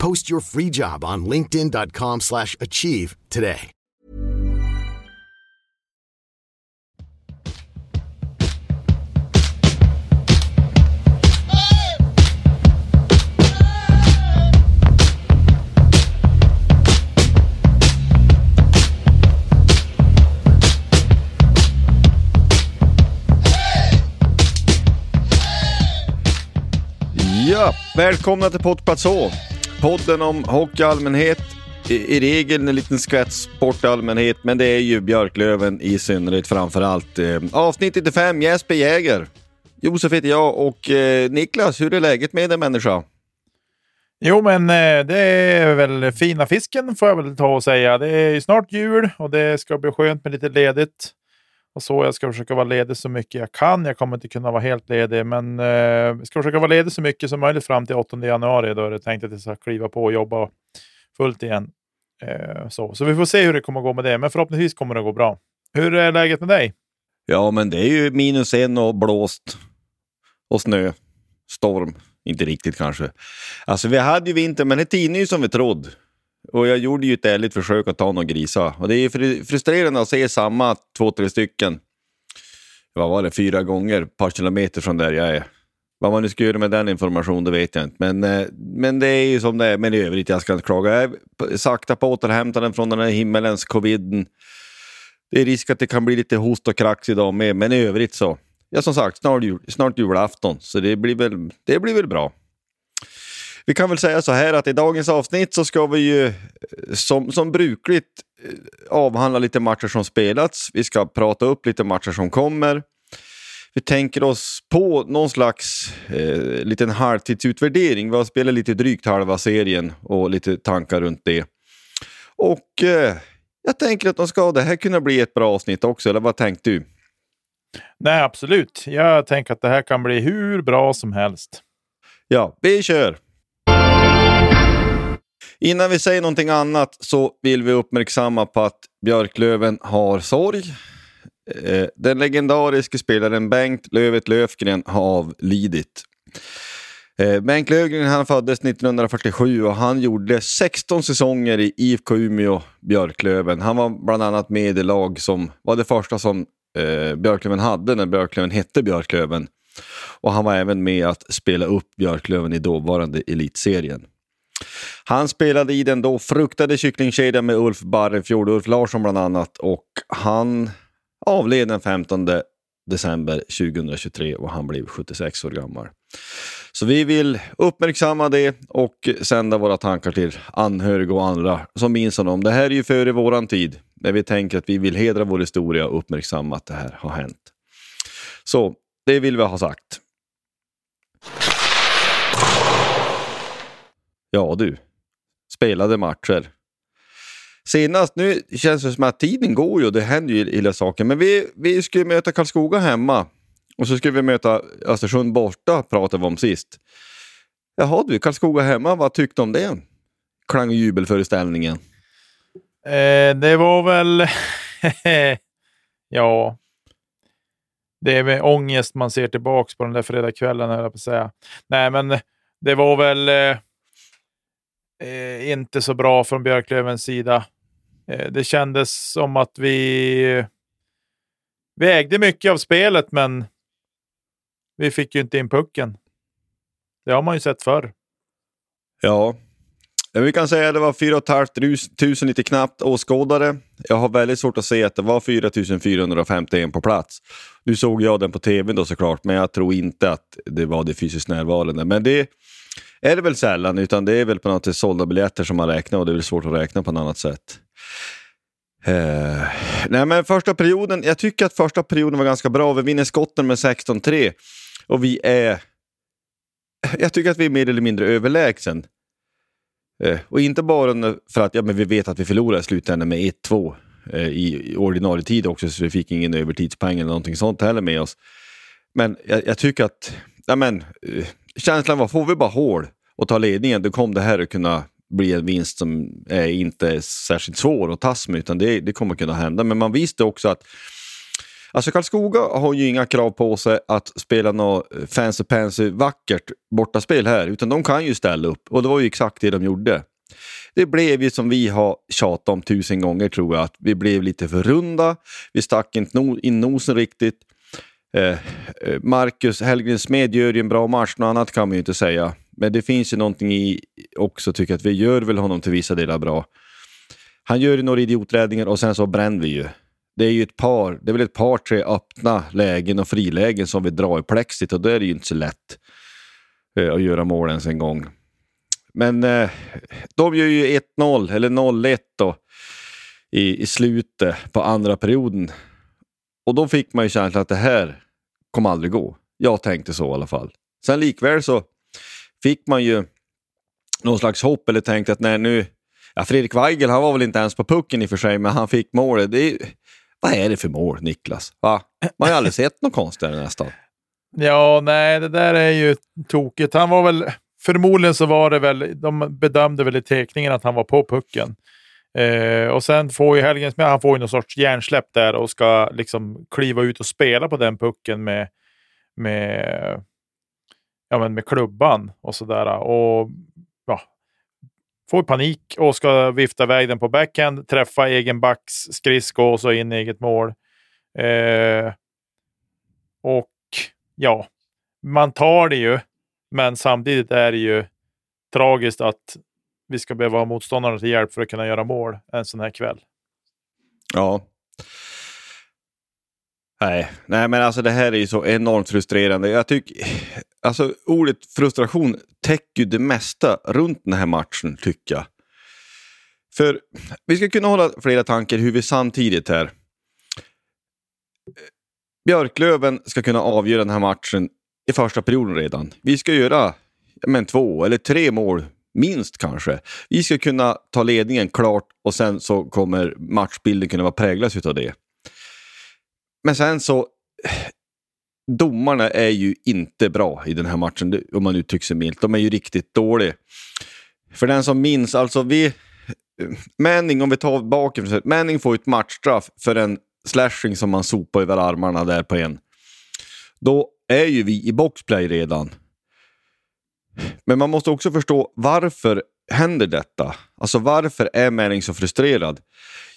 Post your free job on linkedin.com slash achieve today. Ja, välkomna till Pottplats H. Podden om hockey i allmänhet, i, i regel en liten skvätt sport i allmänhet, men det är ju Björklöven i synnerhet framför allt. Eh, avsnitt 95, Jesper Jäger. Josef heter jag och eh, Niklas, hur är läget med dig människa? Jo, men eh, det är väl fina fisken får jag väl ta och säga. Det är ju snart jul och det ska bli skönt med lite ledigt. Och så jag ska försöka vara ledig så mycket jag kan. Jag kommer inte kunna vara helt ledig, men eh, jag ska försöka vara ledig så mycket som möjligt fram till 8 januari. Då är det tänkt att jag ska kliva på och jobba fullt igen. Eh, så. så vi får se hur det kommer att gå med det, men förhoppningsvis kommer det att gå bra. Hur är läget med dig? Ja, men det är ju minus en och blåst och snö, storm. Inte riktigt kanske. Alltså vi hade ju vinter, men det tiner ju som vi trodde. Och jag gjorde ju ett ärligt försök att ta några grisar. Och det är ju frustrerande att se samma två, tre stycken. Vad var det? Fyra gånger, ett par kilometer från där jag är. Vad man nu ska göra med den informationen, det vet jag inte. Men, eh, men det är ju som det är. Men i övrigt, jag ska inte klaga. Jag är sakta på återhämtanden från den här himmelens coviden. Det är risk att det kan bli lite host och krax idag med, men i övrigt så. Ja, som sagt, snart, jul, snart julafton, så det blir, väl, det blir väl bra. Vi kan väl säga så här att i dagens avsnitt så ska vi ju eh, som, som brukligt eh, avhandla lite matcher som spelats. Vi ska prata upp lite matcher som kommer. Vi tänker oss på någon slags eh, liten halvtidsutvärdering. Vi har spelat lite drygt halva serien och lite tankar runt det. Och eh, jag tänker att de ska det här kunna bli ett bra avsnitt också, eller vad tänkte du? Nej, absolut. Jag tänker att det här kan bli hur bra som helst. Ja, vi kör! Innan vi säger någonting annat så vill vi uppmärksamma på att Björklöven har sorg. Eh, den legendariske spelaren Bengt Lövet Löfgren har avlidit. Eh, Bengt Löfgren han föddes 1947 och han gjorde 16 säsonger i IFK Umeå Björklöven. Han var bland annat med i det lag som var det första som eh, Björklöven hade när Björklöven hette Björklöven. Och han var även med att spela upp Björklöven i dåvarande elitserien. Han spelade i den då fruktade kycklingkedjan med Ulf Barrefjord, Ulf Larsson bland annat och han avled den 15 december 2023 och han blev 76 år gammal. Så vi vill uppmärksamma det och sända våra tankar till anhöriga och andra som minns honom. Det här är ju före våran tid, när vi tänker att vi vill hedra vår historia och uppmärksamma att det här har hänt. Så, det vill vi ha sagt. Ja du, spelade matcher. Senast, nu känns det som att tiden går ju och det händer ju illa saker. Men vi, vi skulle möta Karlskoga hemma och så skulle vi möta Östersund borta, pratade vi om sist. Jaha du, Karlskoga hemma, vad tyckte du om det? Klang och jubelföreställningen. Eh, det var väl... ja. Det är med ångest man ser tillbaks på den där fredagskvällen, höll jag på att säga. Nej, men det var väl eh, eh, inte så bra från Björklövens sida. Eh, det kändes som att vi... Vi ägde mycket av spelet, men vi fick ju inte in pucken. Det har man ju sett förr. Ja, Vi kan säga att det var 4 500 lite knappt åskådare. Jag har väldigt svårt att se att det var 4 451 på plats. Nu såg jag den på tv då såklart, men jag tror inte att det var det fysiskt närvarande. Men det är det väl sällan, utan det är väl på något sätt sålda biljetter som man räknar och det är väl svårt att räkna på något annat sätt. Uh, nej men första perioden, jag tycker att första perioden var ganska bra. Vi vinner skotten med 16-3 och vi är... Jag tycker att vi är mer eller mindre överlägsen. Uh, och inte bara för att ja, men vi vet att vi förlorar i slutändan med 1-2 uh, eh, i, i ordinarie tid också, så vi fick ingen övertidspoäng eller någonting sånt heller med oss. Men jag, jag tycker att ja, men, känslan var, får vi bara hål och ta ledningen, då kommer det här att kunna bli en vinst som är inte särskilt svår att tas med, utan det, det kommer kunna hända. Men man visste också att Alltså Karlskoga har ju inga krav på sig att spela något fancy pansy vackert bortaspel här, utan de kan ju ställa upp och det var ju exakt det de gjorde. Det blev ju som vi har tjatat om tusen gånger tror jag, att vi blev lite för runda, vi stack inte in nosen riktigt. Eh, eh, Marcus Hellgren Smed gör ju en bra match, något annat kan man ju inte säga. Men det finns ju någonting i också, tycker att vi gör väl honom till vissa delar bra. Han gör ju några idioträddningar och sen så bränner vi ju. Det är ju ett par, det är väl ett par, tre öppna lägen och frilägen som vi drar i plexit och då är det ju inte så lätt eh, att göra mål ens en gång. Men eh, de gör ju 1-0, eller 0-1 då, i, i slutet på andra perioden. Och då fick man ju känslan att det här kommer aldrig gå. Jag tänkte så i alla fall. Sen likväl så fick man ju någon slags hopp eller tänkte att nej nu, ja, Fredrik Weigel han var väl inte ens på pucken i och för sig, men han fick målet. Det är, vad är det för mål, Niklas? Va? Man har ju aldrig sett något konstigare nästan. Ja, nej, det där är ju tokigt. Han var väl, förmodligen så var det väl, de bedömde väl i teckningen att han var på pucken. Eh, och sen får ju Helgens med, han får ju någon sorts hjärnsläpp där och ska liksom kliva ut och spela på den pucken med, med, ja, men med klubban och sådär. Och ja, får panik och ska vifta iväg den på backhand, träffa egen backs skridsko och så in i eget mål. Eh, och ja, man tar det ju, men samtidigt är det ju tragiskt att vi ska behöva ha motståndarna till hjälp för att kunna göra mål en sån här kväll. Ja. Nej, nej men alltså det här är ju så enormt frustrerande. Jag tycker, alltså ordet frustration täcker ju det mesta runt den här matchen tycker jag. För vi ska kunna hålla flera tankar hur vi samtidigt här. Björklöven ska kunna avgöra den här matchen i första perioden redan. Vi ska göra men, två eller tre mål minst kanske. Vi ska kunna ta ledningen klart och sen så kommer matchbilden kunna vara präglad av det. Men sen så, domarna är ju inte bra i den här matchen, om man uttrycker sig milt. De är ju riktigt dåliga. För den som minns, alltså vi... Manning, om vi tar bakifrån, Manning får ett matchstraff för en slashing som man sopar över armarna där på en. Då är ju vi i boxplay redan. Men man måste också förstå varför händer detta? Alltså varför är Manning så frustrerad?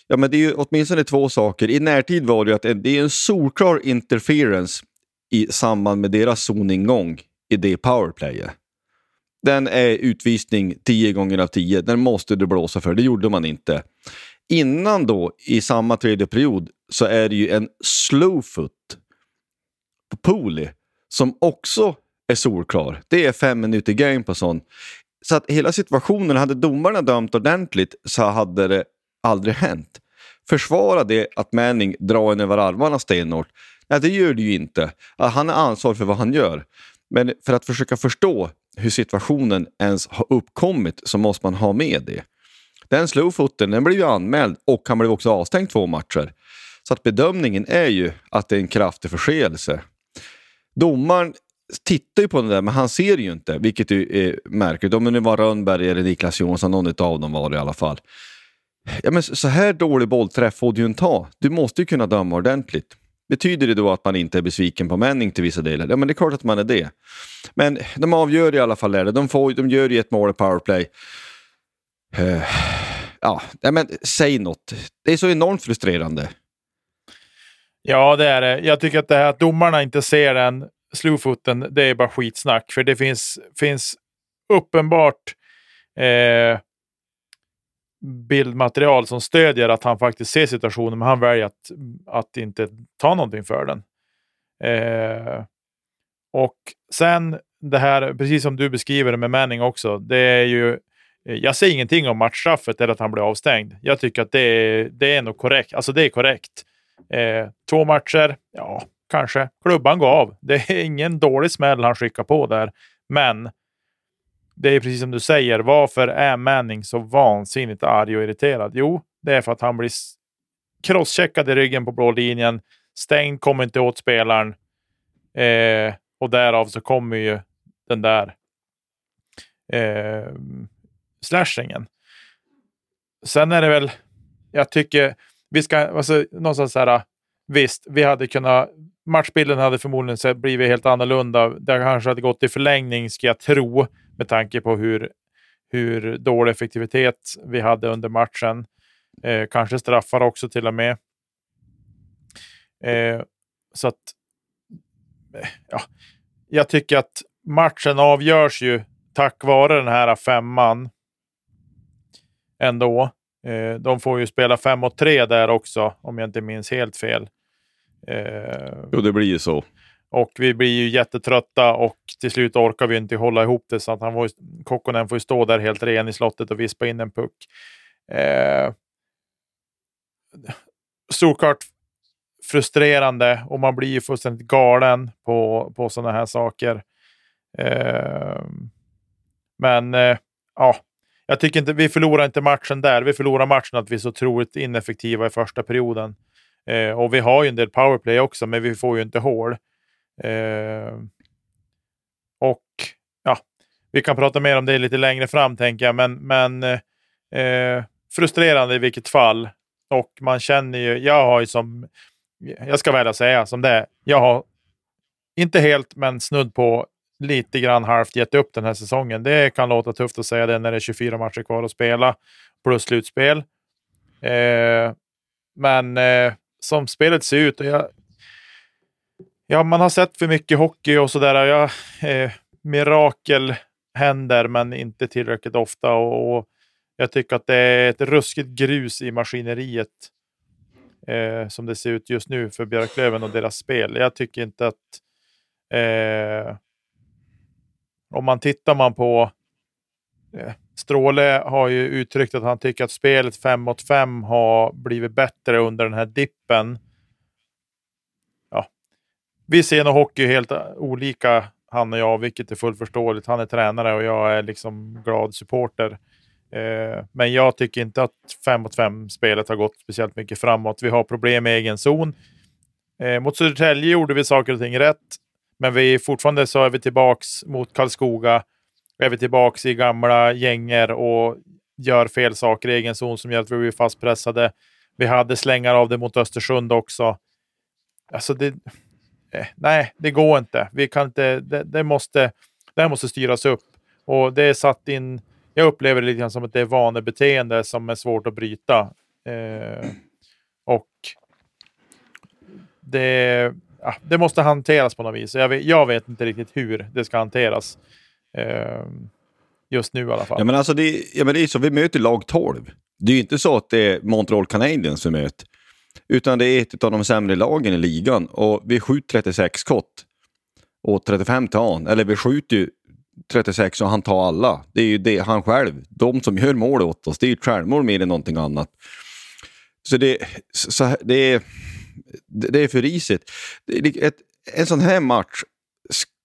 Ja, men det är ju åtminstone två saker. I närtid var det ju att det är en solklar interference i samband med deras zoningång i det powerplayet. Den är utvisning 10 gånger av 10. Den måste du blåsa för. Det gjorde man inte. Innan då, i samma tredje period, så är det ju en slowfoot på Pooley som också är solklar. Det är fem minuter game på sån. Så att hela situationen, hade domarna dömt ordentligt så hade det aldrig hänt. Försvara det att Manning drar en över armarna stenhårt. Nej, det gör det ju inte. Han är ansvarig för vad han gör. Men för att försöka förstå hur situationen ens har uppkommit så måste man ha med det. Den slowfooten den blev ju anmäld och han blev också avstängd två matcher. Så att bedömningen är ju att det är en kraftig förseelse. Domaren tittar ju på den där, men han ser ju inte, vilket är märkligt. Om det nu var Rönnberg eller Niklas Johansson, någon av dem var det i alla fall. Ja, men så här dålig bollträff får du ju inte ha. Du måste ju kunna döma ordentligt. Betyder det då att man inte är besviken på Manning till vissa delar? Ja, men det är klart att man är det. Men de avgör i alla fall det. De, får, de gör ju ett mål i powerplay. Uh, ja, men säg något. Det är så enormt frustrerande. Ja, det är det. Jag tycker att det här att domarna inte ser den slowfooten, det är bara skitsnack. För det finns, finns uppenbart eh, bildmaterial som stödjer att han faktiskt ser situationen, men han väljer att, att inte ta någonting för den. Eh, och sen det här, precis som du beskriver det med Manning också, det är ju eh, jag säger ingenting om matchstraffet eller att han blir avstängd. Jag tycker att det är, det är nog korrekt. Alltså det är korrekt. Eh, två matcher, ja, kanske. Klubban går av. Det är ingen dålig smäll han skickar på där. Men det är precis som du säger. Varför är Manning så vansinnigt arg och irriterad? Jo, det är för att han blir crosscheckad i ryggen på blå linjen. Stängd, kommer inte åt spelaren. Eh, och därav så kommer ju den där eh, slashingen. Sen är det väl, jag tycker, vi ska, alltså någonstans så här, visst, vi hade kunnat, matchbilden hade förmodligen blivit helt annorlunda. Det kanske hade gått i förlängning, ska jag tro, med tanke på hur, hur dålig effektivitet vi hade under matchen. Eh, kanske straffar också till och med. Eh, så att, eh, ja, jag tycker att matchen avgörs ju tack vare den här femman ändå. Eh, de får ju spela 5 mot 3 där också, om jag inte minns helt fel. Eh, jo, det blir ju så. Och vi blir ju jättetrötta och till slut orkar vi inte hålla ihop det så att han får, Kokkonen får stå där helt ren i slottet och vispa in en puck. Eh, såklart frustrerande och man blir ju fullständigt galen på, på sådana här saker. Eh, men eh, ja, jag tycker inte, vi förlorar inte matchen där. Vi förlorar matchen att vi är så otroligt ineffektiva i första perioden. Eh, och vi har ju en del powerplay också, men vi får ju inte hål. Eh, och ja, vi kan prata mer om det lite längre fram tänker jag, men, men eh, frustrerande i vilket fall. Och man känner ju, jag har ju som, jag ska väl säga som det är, jag har inte helt, men snudd på lite grann halvt gett upp den här säsongen. Det kan låta tufft att säga det när det är 24 matcher kvar att spela plus slutspel. Eh, men eh, som spelet ser ut, och jag, ja, man har sett för mycket hockey och sådär. Ja, eh, mirakel händer, men inte tillräckligt ofta. Och, och, jag tycker att det är ett ruskigt grus i maskineriet eh, som det ser ut just nu för Björklöven och deras spel. Jag tycker inte att eh, om man tittar man på eh, Stråle har ju uttryckt att han tycker att spelet 5 mot 5 har blivit bättre under den här dippen. Ja. Vi ser nog hockey helt olika, han och jag, vilket är fullt förståeligt. Han är tränare och jag är liksom glad supporter. Eh, men jag tycker inte att 5 mot 5-spelet har gått speciellt mycket framåt. Vi har problem med egen zon. Eh, mot Södertälje gjorde vi saker och ting rätt. Men vi fortfarande så är vi tillbaks mot Karlskoga. Är vi tillbaka i gamla gänger och gör fel saker i egen zon som gör att vi blir fastpressade. Vi hade slängar av det mot Östersund också. Alltså det, eh, nej, det går inte. Vi kan inte. Det, det, måste. Det här måste styras upp och det är satt in. Jag upplever det lite grann som att det är vanebeteende som är svårt att bryta. Eh, och det, ja, det måste hanteras på något vis. Jag vet, jag vet inte riktigt hur det ska hanteras. Eh, just nu i alla fall. Ja, men alltså det, ja, men det är så, vi möter lag 12. Det är ju inte så att det är Montreal Canadiens vi möter. Utan det är ett av de sämre lagen i ligan och vi skjuter 36 skott. Och 35 tar han. Eller vi skjuter ju 36 och han tar alla. Det är ju det, han själv. De som gör mål åt oss, det är ju självmål mer än någonting annat. Så det, så det är det är för risigt. Ett, en sån här match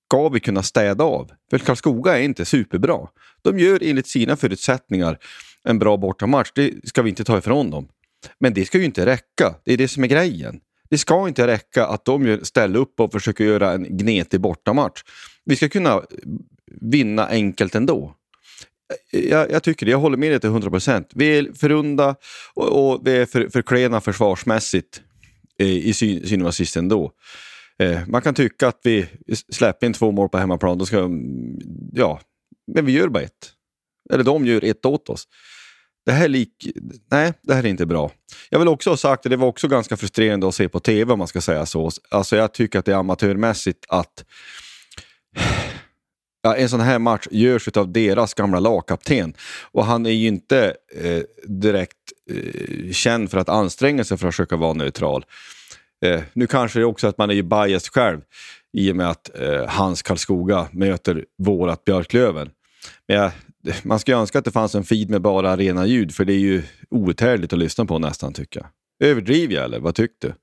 ska vi kunna städa av. För Karlskoga är inte superbra. De gör enligt sina förutsättningar en bra bortamatch. Det ska vi inte ta ifrån dem. Men det ska ju inte räcka. Det är det som är grejen. Det ska inte räcka att de ställer upp och försöker göra en gnetig bortamatch. Vi ska kunna vinna enkelt ändå. Jag, jag tycker det. Jag håller med dig till 100 procent. Vi är för runda och, och vi är för, för klena försvarsmässigt eh, i syn, och ändå. Eh, man kan tycka att vi släpper in två mål på hemmaplan, då ska, ja, men vi gör bara ett. Eller de gör ett åt oss. Det här, lik, nej, det här är inte bra. Jag vill också ha sagt det var också ganska frustrerande att se på tv om man ska säga så. Alltså jag tycker att det är amatörmässigt att ja, en sån här match görs av deras gamla lagkapten. Och han är ju inte eh, direkt eh, känd för att anstränga sig för att försöka vara neutral. Eh, nu kanske det också att man är ju biased själv i och med att eh, hans Karlskoga möter vårat Björklöven. Men jag, man skulle önska att det fanns en feed med bara rena ljud för det är ju outhärdligt att lyssna på nästan tycker jag. Överdriver jag eller vad tyckte du?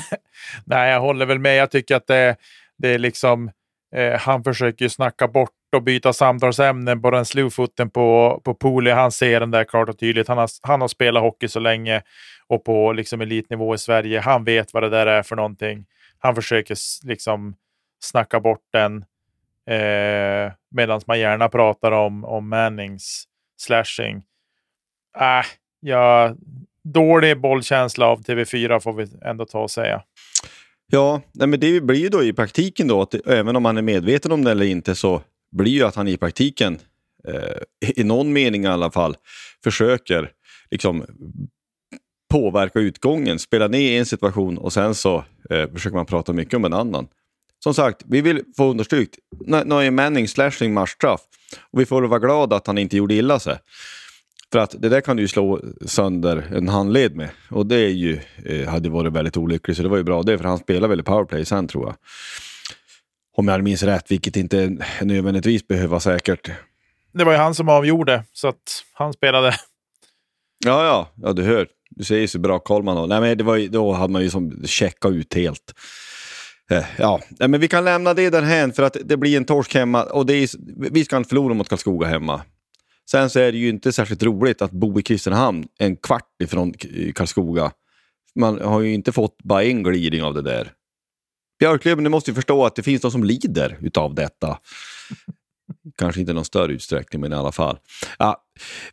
Nej, jag håller väl med. Jag tycker att det, det är liksom Eh, han försöker ju snacka bort och byta samtalsämnen på den slowfooten på, på Poli. Han ser den där klart och tydligt. Han har, han har spelat hockey så länge och på liksom elitnivå i Sverige. Han vet vad det där är för någonting. Han försöker liksom snacka bort den eh, medan man gärna pratar om, om Mannings slashing. Äh, ja, dålig bollkänsla av TV4 får vi ändå ta och säga. Ja, men det blir ju då i praktiken då att även om man är medveten om det eller inte så blir ju att han i praktiken, eh, i någon mening i alla fall, försöker liksom påverka utgången, spela ner en situation och sen så eh, försöker man prata mycket om en annan. Som sagt, vi vill få understrykt, nu Manning slashing matchstraff och vi får vara glada att han inte gjorde illa sig. För att det där kan du ju slå sönder en handled med. Och det är ju, eh, hade varit väldigt olyckligt. Så det var ju bra det, för han spelar väl i powerplay sen tror jag. Om jag minns rätt, vilket inte nödvändigtvis behöver vara säkert. Det var ju han som avgjorde, så att han spelade. Ja, ja, ja du hör. Du säger så bra koll man har. Nej, men det var ju, då hade man ju som checkat ut helt. Eh, ja, men vi kan lämna det därhän för att det blir en torsk hemma och det är, vi ska inte förlora mot Karlskoga hemma. Sen så är det ju inte särskilt roligt att bo i Kristinehamn en kvart ifrån Karlskoga. Man har ju inte fått bara en glidning av det där. Björklöven, du måste ju förstå att det finns de som lider utav detta. Kanske inte i någon större utsträckning, men i alla fall. Ja,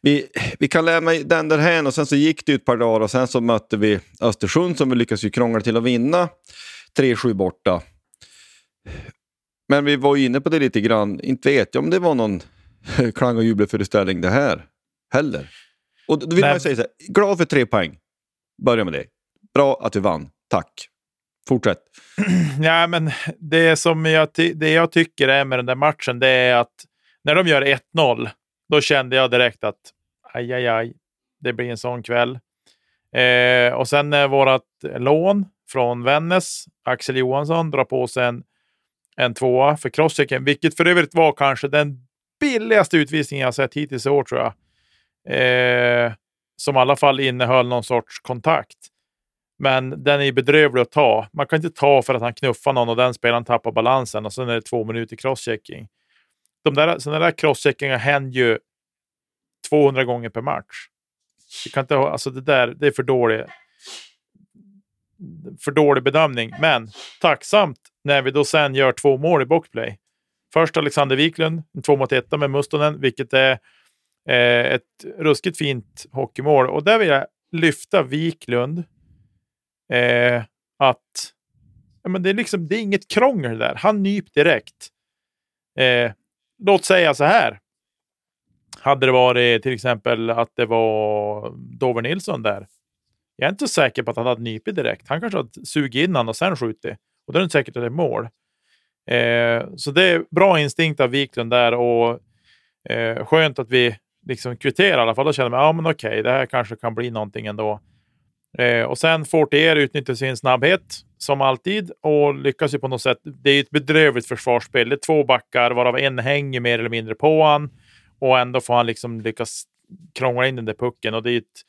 vi, vi kan lämna den där här och sen så gick det ett par dagar och sen så mötte vi Östersund som vi lyckades ju krångla till att vinna. 3-7 borta. Men vi var ju inne på det lite grann. Inte vet jag om det var någon klang och jubelföreställning det här heller. Och då vill Nej. man säga så här, glad för tre poäng. Börja med det. Bra att du vann. Tack. Fortsätt. Ja, men det som jag, det jag tycker är med den där matchen, det är att när de gör 1-0, då kände jag direkt att aj, aj, aj, det blir en sån kväll. Eh, och sen när vårt lån från Vännäs, Axel Johansson, drar på sig en, en tvåa för crosschecken, vilket för övrigt var kanske den billigaste utvisningen jag sett hittills i år tror jag. Eh, som i alla fall innehöll någon sorts kontakt. Men den är bedrövlig att ta. Man kan inte ta för att han knuffar någon och den spelaren tappar balansen och sen är det två minuter crosschecking. De där, sådana där crosscheckingar händer ju 200 gånger per match. Det, kan inte alltså det, där, det är för dålig, för dålig bedömning. Men tacksamt när vi då sen gör två mål i boxplay. Först Alexander Wiklund, en två mot etta med Mustonen, vilket är eh, ett ruskigt fint hockeymål. Och där vill jag lyfta Wiklund. Eh, att ja, men det, är liksom, det är inget krångel där. Han nyp direkt. Eh, låt säga så här. Hade det varit till exempel att det var Dover Nilsson där. Jag är inte så säker på att han hade nypit direkt. Han kanske hade sugit in och sen skjutit. Och då är det inte säkert att det är mål. Eh, så det är bra instinkt av Wiklund där och eh, skönt att vi liksom kvitterar i alla fall. Då känner man ja, men okej, det här kanske kan bli någonting ändå. Eh, och sen Fortier utnyttjar sin snabbhet som alltid och lyckas ju på något sätt. Det är ett bedrövligt försvarsspel. Det är två backar varav en hänger mer eller mindre på han och ändå får han liksom lyckas krångla in den där pucken och det är ett,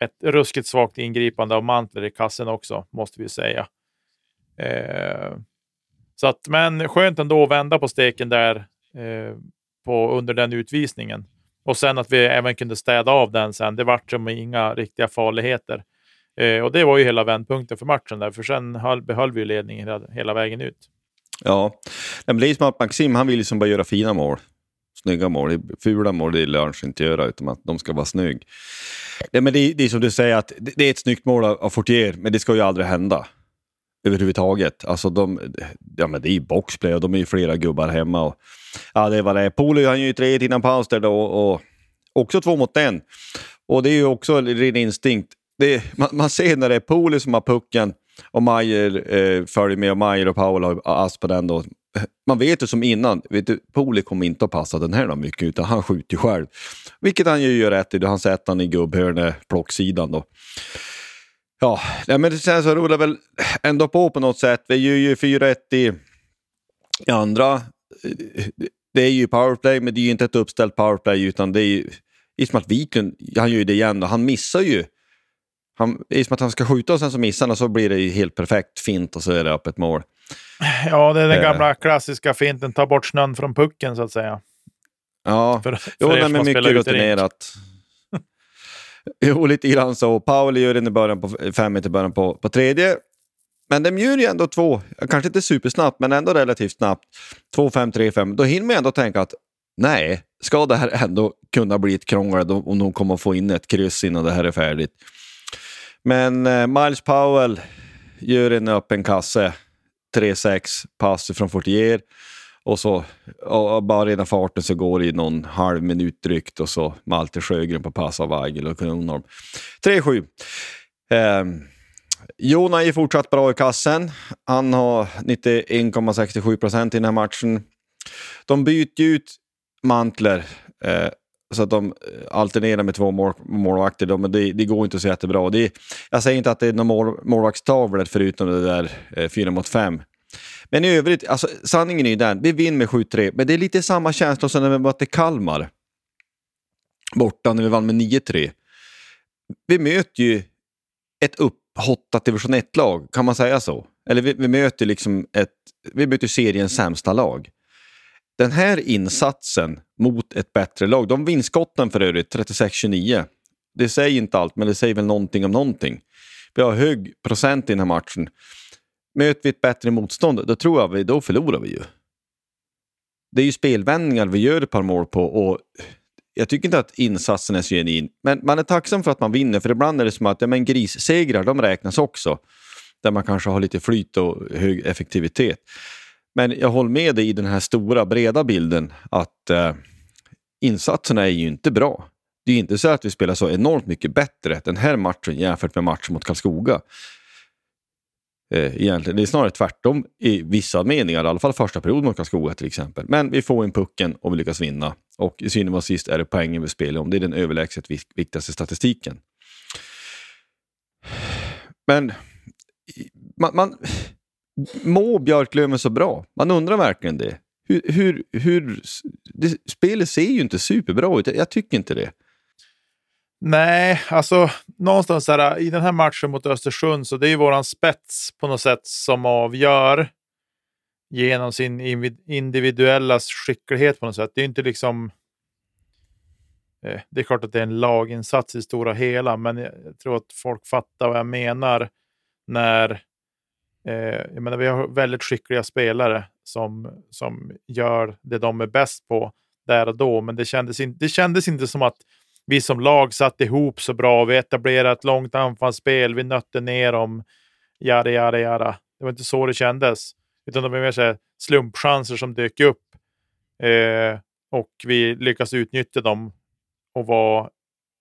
ett ruskigt svagt ingripande av Mantler i kassen också, måste vi säga. Eh, så att, men skönt ändå att vända på steken där eh, på, under den utvisningen. Och sen att vi även kunde städa av den sen. Det vart som inga riktiga farligheter. Eh, och det var ju hela vändpunkten för matchen där, för sen höll, behöll vi ledningen hela, hela vägen ut. Ja, men det är som att Maxim han vill liksom bara göra fina mål. Snygga mål. Fula mål det lär sig inte göra, utan att de ska vara snygg. Det, men det, det är som du säger, att det är ett snyggt mål av, Fortier, men det ska ju aldrig hända överhuvudtaget. Alltså de, ja men det är ju boxplay och de är ju flera gubbar hemma. Och, ja, det är vad det. är. Polo han ju tre innan paus där då och också två mot en. Och det är ju också ren instinkt. Det, man, man, ser när det är Poli som har pucken och Majer eh, följer med och Majer och Paul har ass på den då. man vet ju som innan, vet du, Poli kommer inte att passa den här mycket, utan han skjuter själv. Vilket han ju gör rätt i, han sätter han i gubbhörne, plocksidan då. Ja, nej, men sen så rullar väl ändå på på något sätt. Vi gör ju 4-1 i, i andra. Det är ju powerplay, men det är ju inte ett uppställt powerplay, utan det är ju Ismail Wiklund, han gör ju det igen och han missar ju. Han, I som att han ska skjuta och sen så missar han och så blir det helt perfekt fint och så är det öppet mål. Ja, det är den eh. gamla klassiska finten, ta bort snön från pucken så att säga. Ja, för, för jo, nej, men mycket rutinerat. jo, lite grann så. Pauli gör den i början på fem meter början på, på tredje. Men de gör ju ändå två, kanske inte supersnabbt, men ändå relativt snabbt. Två, fem, tre, fem. Då hinner man ändå tänka att nej, ska det här ändå kunna bli ett krångel och de kommer få in ett kryss innan det här är färdigt. Men eh, Miles Powell gör en öppen kasse, 3-6 pass från Fortier. Och så och bara redan farten så går det i någon halv minut drygt och så Malte Sjögren på pass av Weigel och Kronholm. 3-7. Eh, Jona är fortsatt bra i kassen. Han har 91,67 procent i den här matchen. De byter ut Mantler eh, så att de eh, alternerar med två mål, målvakter. Då, men det, det, går inte så jättebra. Det, jag säger inte att det är några mål, målvaktstavlor förutom det där eh, 4 mot 5. Men i övrigt, alltså, sanningen är ju den, vi vinner med 7-3, men det är lite samma känsla som när vi mötte Kalmar. Borta när vi vann med 9-3. Vi möter ju ett upphottat division 1-lag, kan man säga så? Eller vi, vi möter liksom ett, vi möter seriens sämsta lag. Den här insatsen mot ett bättre lag, de vinstskotten för övrigt, 36-29. Det säger inte allt, men det säger väl någonting om någonting. Vi har hög procent i den här matchen. Möter vi ett bättre motstånd, då tror jag vi, då förlorar vi ju. Det är ju spelvändningar vi gör ett par mål på och jag tycker inte att insatsen är så genuin. Men man är tacksam för att man vinner, för ibland är det som att ja, men grissegrar, de räknas också. Där man kanske har lite flyt och hög effektivitet. Men jag håller med dig i den här stora, breda bilden att eh, insatserna är ju inte bra. Det är inte så att vi spelar så enormt mycket bättre den här matchen jämfört med matchen mot Karlskoga. Eh, egentligen. Det är snarare tvärtom i vissa meningar, i alla fall första perioden mot Karlskoga till exempel. Men vi får in pucken och vi lyckas vinna. Och i synnerhet och sist är det poängen vi spelar om. Det är den överlägset viktigaste statistiken. Men man, man Mår Björklöven så bra? Man undrar verkligen det. Hur, hur, hur, det, spelet ser ju inte superbra ut. Jag tycker inte det. Nej, alltså någonstans här, i den här matchen mot Östersund så det är ju våran spets på något sätt som avgör genom sin individuella skicklighet på något sätt. Det är inte liksom. Eh, det är klart att det är en laginsats i stora hela, men jag tror att folk fattar vad jag menar när Eh, jag menar, vi har väldigt skickliga spelare som, som gör det de är bäst på där och då, men det kändes, in, det kändes inte som att vi som lag satt ihop så bra. Vi etablerade ett långt anfallsspel, vi nötte ner dem, jada, jada, jada. Det var inte så det kändes, utan det var mer så slumpchanser som dök upp eh, och vi lyckas utnyttja dem och vara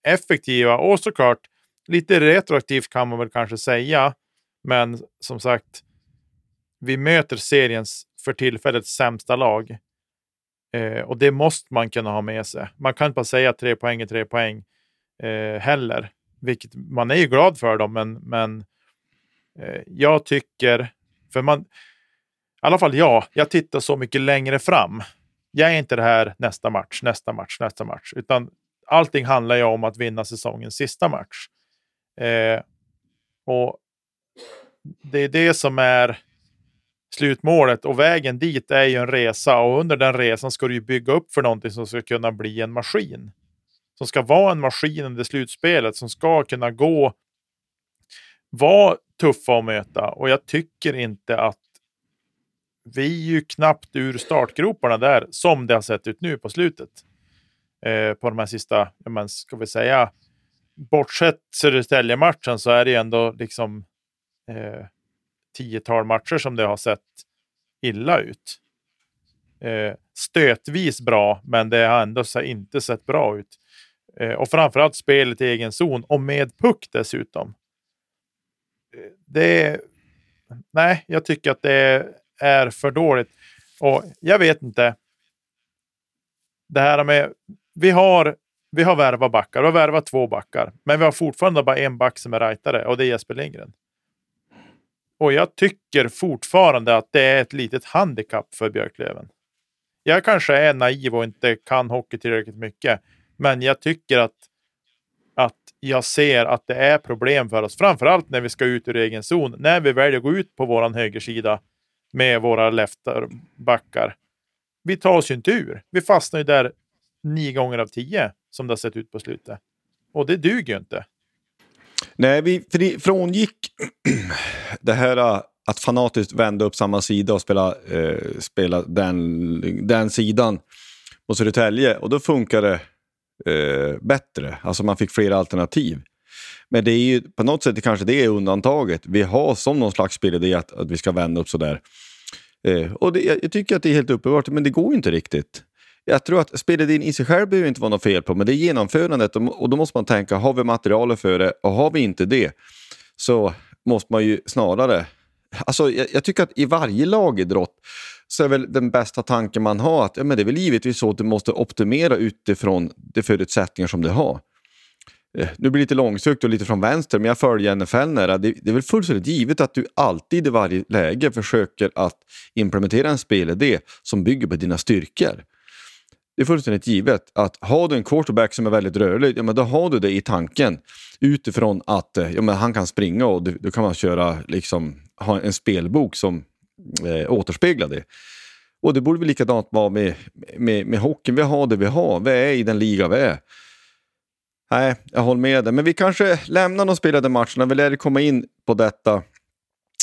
effektiva. Och såklart, lite retroaktivt kan man väl kanske säga, men som sagt, vi möter seriens för tillfället sämsta lag. Eh, och det måste man kunna ha med sig. Man kan inte bara säga tre poäng är tre poäng eh, heller. Vilket man är ju glad för dem, men, men eh, jag tycker, för man, i alla fall jag, jag tittar så mycket längre fram. Jag är inte det här nästa match, nästa match, nästa match, utan allting handlar ju om att vinna säsongens sista match. Eh, och det är det som är slutmålet och vägen dit är ju en resa och under den resan ska du ju bygga upp för någonting som ska kunna bli en maskin. Som ska vara en maskin under slutspelet som ska kunna gå, vara tuffa att möta och jag tycker inte att vi är ju knappt ur startgroparna där som det har sett ut nu på slutet. Eh, på de här sista, men ska vi säga, bortsett Södertälje-matchen så är det ju ändå liksom eh, tiotal matcher som det har sett illa ut. Eh, stötvis bra, men det har ändå inte sett bra ut. Eh, och framförallt spelet i egen zon och med puck dessutom. Eh, det Nej, jag tycker att det är för dåligt. Och jag vet inte. Det här med... Vi har, vi har värvat backar. Vi har värvat två backar. Men vi har fortfarande bara en back som är rightare och det är Jesper Lindgren. Och jag tycker fortfarande att det är ett litet handikapp för Björklöven. Jag kanske är naiv och inte kan hockey tillräckligt mycket. Men jag tycker att, att jag ser att det är problem för oss. Framförallt när vi ska ut ur egen zon. När vi väljer att gå ut på vår högersida med våra lefterbackar. Vi tar oss ju inte ur. Vi fastnar ju där nio gånger av tio som det har sett ut på slutet. Och det duger ju inte. Nej, vi frångick det här äh, att fanatiskt vända upp samma sida och spela, eh, spela den, den sidan mot Södertälje. Och då funkade det eh, bättre. Alltså man fick fler alternativ. Men det är ju på något sätt kanske det är undantaget. Vi har som någon slags spelidé att, att vi ska vända upp sådär. Eh, och det, jag tycker att det är helt uppenbart, men det går ju inte riktigt. Jag tror att spelidén i sig själv behöver inte vara något fel på, men det är genomförandet och då måste man tänka, har vi materialet för det? Och har vi inte det så måste man ju snarare... Alltså, jag, jag tycker att i varje lagidrott så är väl den bästa tanken man har att ja, men det är väl givetvis så att du måste optimera utifrån de förutsättningar som du har. Eh, nu blir det lite långsökt och lite från vänster, men jag följer NFL nära. Det, det är väl fullständigt givet att du alltid i varje läge försöker att implementera en spelidé som bygger på dina styrkor. Det är fullständigt givet att har du en quarterback som är väldigt rörlig, ja, men då har du det i tanken utifrån att eh, ja, men han kan springa och då kan man köra, liksom, ha en spelbok som eh, återspeglar det. Och det borde väl likadant vara med, med, med hockeyn. Vi har det vi har. Vi är i den liga vi är. Nej, jag håller med dig. Men vi kanske lämnar de spelade matcherna. Vi lär komma in på detta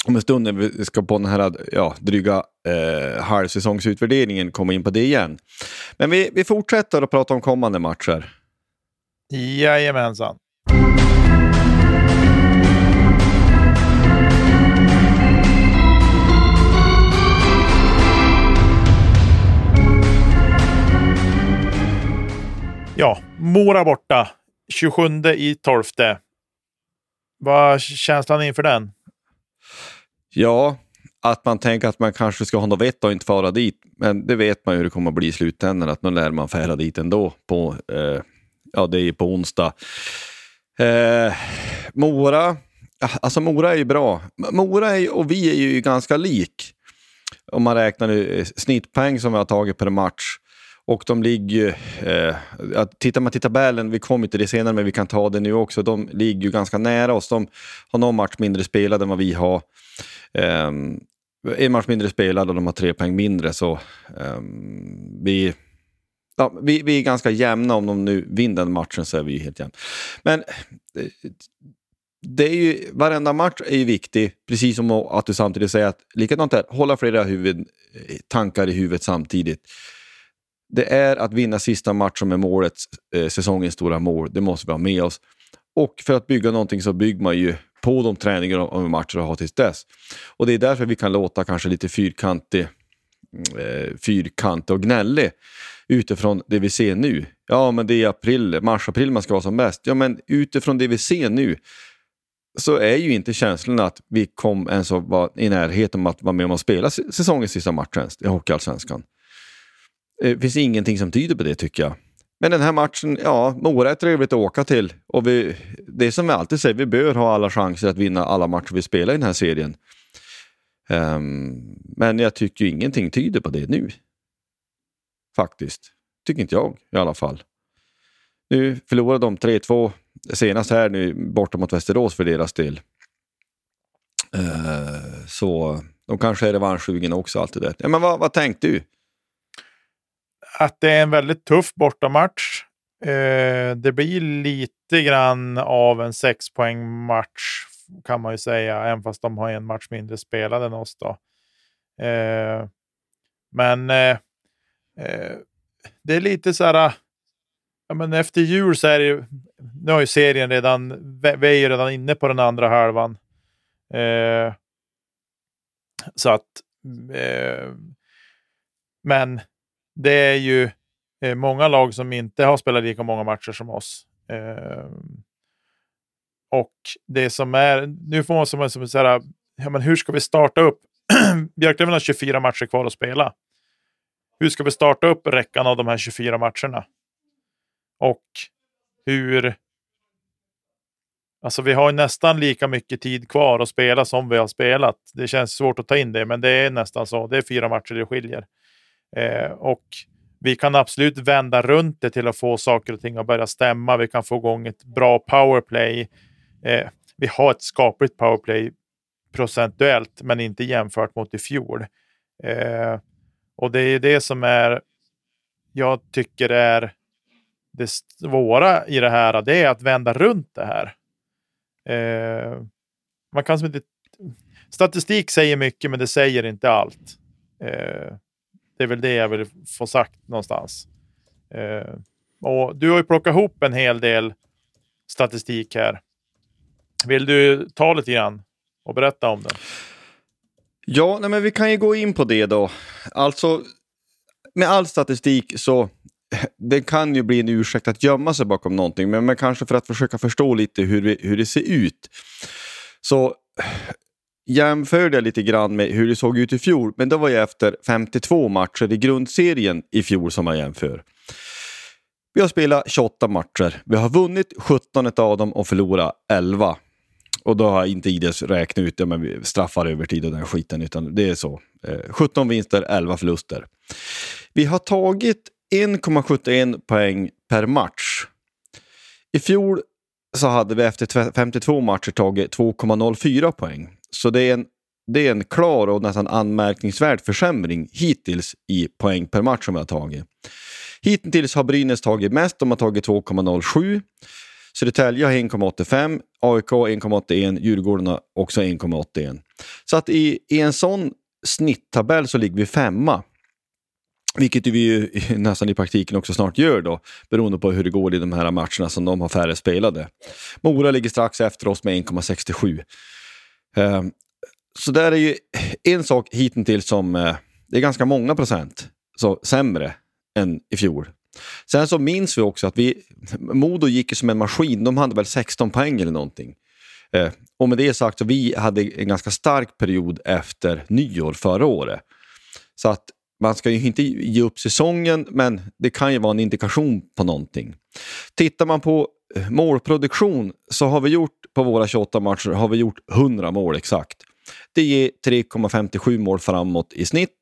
om en stund när vi ska på den här ja, dryga eh, halvsäsongsutvärderingen komma in på det igen. Men vi, vi fortsätter att prata om kommande matcher. Jajamensan. Ja, Mora borta. 27 i 12. Vad är känslan inför den? Ja, att man tänker att man kanske ska ha något vett och inte fara dit. Men det vet man ju hur det kommer att bli i slutändan, att nu lär man färda dit ändå. På, eh, ja, det är på onsdag. Eh, Mora, alltså Mora är ju bra. Mora är, och vi är ju ganska lik. Om man räknar eh, snittpoäng som vi har tagit per match. Och de ligger eh, tittar man till tabellen, vi kommer till det senare men vi kan ta det nu också, de ligger ju ganska nära oss. De har någon match mindre spelad än vad vi har. Um, en match mindre spelad och de har tre poäng mindre så um, vi, ja, vi, vi är ganska jämna. Om de nu vinner den matchen så är vi helt jämna. Men eh, det är ju, varenda match är ju viktig, precis som att du samtidigt säger att likadant här, hålla flera huvud, eh, tankar i huvudet samtidigt det är att vinna sista matchen med målet, eh, säsongens stora mål. Det måste vi ha med oss. Och för att bygga någonting så bygger man ju på de träningar och matcher vi har tills dess. Och det är därför vi kan låta kanske lite fyrkantig, eh, fyrkantig och gnällig utifrån det vi ser nu. Ja, men det är april, mars-april man ska vara som bäst. Ja, men utifrån det vi ser nu så är ju inte känslan att vi kom ens att vara i närheten om att vara med om att spela säsongens sista match i Hockeyallsvenskan. Eh, det finns ingenting som tyder på det tycker jag. Men den här matchen, ja, Mora är trevligt att åka till. Och vi, det är som vi alltid säger, vi bör ha alla chanser att vinna alla matcher vi spelar i den här serien. Um, men jag tycker ingenting tyder på det nu. Faktiskt. Tycker inte jag i alla fall. Nu förlorade de 3-2 senast här nu borta mot Västerås för deras del. Uh, så de kanske är revanschsugna också. Allt det där. Ja, men vad, vad tänkte du? Att det är en väldigt tuff bortamatch. Eh, det blir lite grann av en sexpoängmatch kan man ju säga, även fast de har en match mindre spelad än oss. Då. Eh, men eh, eh, det är lite så här. Ja, men efter jul så är det ju, nu har ju serien redan, vi är ju redan inne på den andra halvan. Eh, så att, eh, men det är ju eh, många lag som inte har spelat lika många matcher som oss. Eh, och det som är, nu får man som, som så här, ja, men hur ska vi starta upp? Björklöven har 24 matcher kvar att spela. hur ska vi starta upp räckan av de här 24 matcherna? Och hur... Alltså vi har nästan lika mycket tid kvar att spela som vi har spelat. Det känns svårt att ta in det, men det är nästan så. Det är fyra matcher det skiljer. Eh, och vi kan absolut vända runt det till att få saker och ting att börja stämma. Vi kan få igång ett bra powerplay. Eh, vi har ett skapligt powerplay procentuellt, men inte jämfört mot i fjol. Eh, och det är det som är, jag tycker är det svåra i det här. Det är att vända runt det här. Eh, man kan som inte, statistik säger mycket, men det säger inte allt. Eh, det är väl det jag vill få sagt någonstans. Eh, och du har ju plockat ihop en hel del statistik här. Vill du ta lite grann och berätta om den? Ja, nej, men vi kan ju gå in på det då. Alltså, med all statistik så det kan ju bli en ursäkt att gömma sig bakom någonting, men, men kanske för att försöka förstå lite hur, vi, hur det ser ut. Så jämförde jag lite grann med hur det såg ut i fjol, men det var ju efter 52 matcher i grundserien i fjol som jag jämför. Vi har spelat 28 matcher. Vi har vunnit 17 av dem och förlorat 11. Och då har jag inte Ides räknat ut ja, men straffar övertid och den skiten, utan det är så. Eh, 17 vinster, 11 förluster. Vi har tagit 1,71 poäng per match. I fjol så hade vi efter 52 matcher tagit 2,04 poäng. Så det är, en, det är en klar och nästan anmärkningsvärd försämring hittills i poäng per match som vi har tagit. Hittills har Brynäs tagit mest, de har tagit 2,07. Södertälje har 1,85, AIK 1,81, Djurgården har också 1,81. Så att i, i en sån snitttabell så ligger vi femma. Vilket vi ju nästan i praktiken också snart gör då, beroende på hur det går i de här matcherna som de har färre spelade. Mora ligger strax efter oss med 1,67. Ehm, så där är ju en sak hittills som eh, det är ganska många procent så sämre än i fjol. Sen så minns vi också att vi, Modo gick som en maskin, de hade väl 16 poäng eller någonting. Eh, och med det sagt så vi hade en ganska stark period efter nyår förra året. Så att man ska ju inte ge upp säsongen, men det kan ju vara en indikation på någonting. Tittar man på Eh, målproduktion så har vi gjort på våra 28 matcher har vi gjort 100 mål exakt. Det ger 3,57 mål framåt i snitt.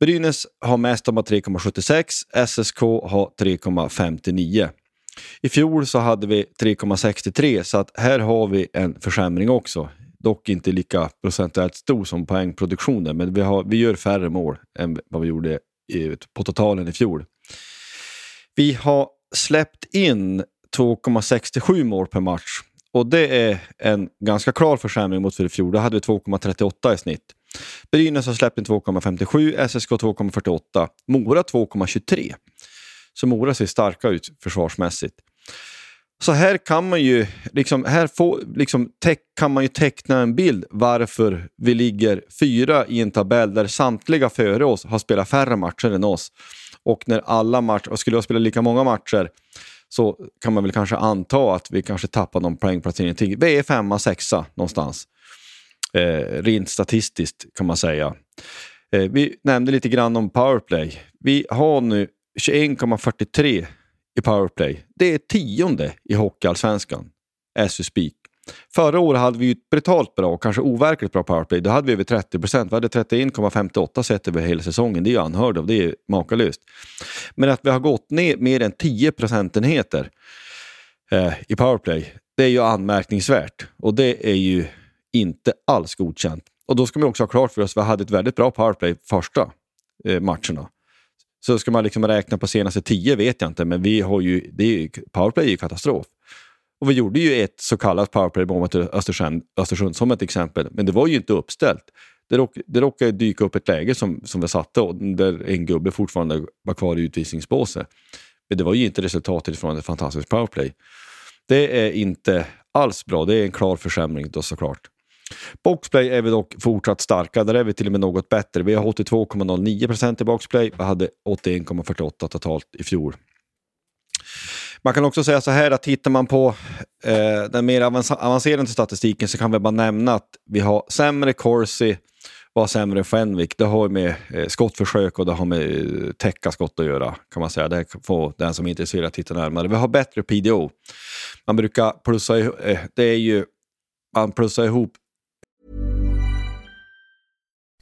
Brynäs har mest, de har 3,76. SSK har 3,59. I fjol så hade vi 3,63 så att här har vi en försämring också. Dock inte lika procentuellt stor som poängproduktionen, men vi, har, vi gör färre mål än vad vi gjorde i, på totalen i fjol. Vi har släppt in 2,67 mål per match och det är en ganska klar försämring mot för i fjol. Då hade vi 2,38 i snitt. Brynäs har släppt in 2,57, SSK 2,48, Mora 2,23. Så Mora ser starka ut försvarsmässigt. Så här kan man ju, liksom, här få, liksom, kan man ju teckna en bild varför vi ligger fyra i en tabell där samtliga före oss har spelat färre matcher än oss. Och när alla matcher, och skulle ha spelat lika många matcher så kan man väl kanske anta att vi kanske tappar någon poängplacering till. Vi är femma, sexa någonstans. Eh, rent statistiskt kan man säga. Eh, vi nämnde lite grann om powerplay. Vi har nu 21,43 i powerplay. Det är tionde i Hockeyallsvenskan, as we speak. Förra året hade vi ett brutalt bra, kanske overkligt bra powerplay. Då hade vi över 30 procent. Vi hade 31,58 sett över hela säsongen. Det är ju unheard of. det är makalöst. Men att vi har gått ner mer än 10 procentenheter eh, i powerplay, det är ju anmärkningsvärt. Och det är ju inte alls godkänt. Och då ska man också ha klart för oss att vi hade ett väldigt bra powerplay första eh, matcherna. Så ska man liksom räkna på senaste tio vet jag inte, men vi har ju, det är, powerplay är ju katastrof. Och vi gjorde ju ett så kallat powerplay mot Östersund, Östersund som ett exempel, men det var ju inte uppställt. Det, råk, det råkade dyka upp ett läge som, som vi satte och där en gubbe fortfarande var kvar i utvisningsbåset. Men det var ju inte resultatet från ett fantastiskt powerplay. Det är inte alls bra. Det är en klar försämring då såklart. Boxplay är vi dock fortsatt starka. Där är vi till och med något bättre. Vi har 82,09 procent i boxplay. Vi hade 81,48 totalt i fjol. Man kan också säga så här att tittar man på eh, den mer avancerade statistiken så kan vi bara nämna att vi har sämre corsi var sämre än Fenwick. Det har med eh, skottförsök och det har med eh, täcka skott att göra. kan man säga. Det får den som är intresserad titta närmare. Vi har bättre PDO. Man brukar plussa eh, det är ju, man plussar ihop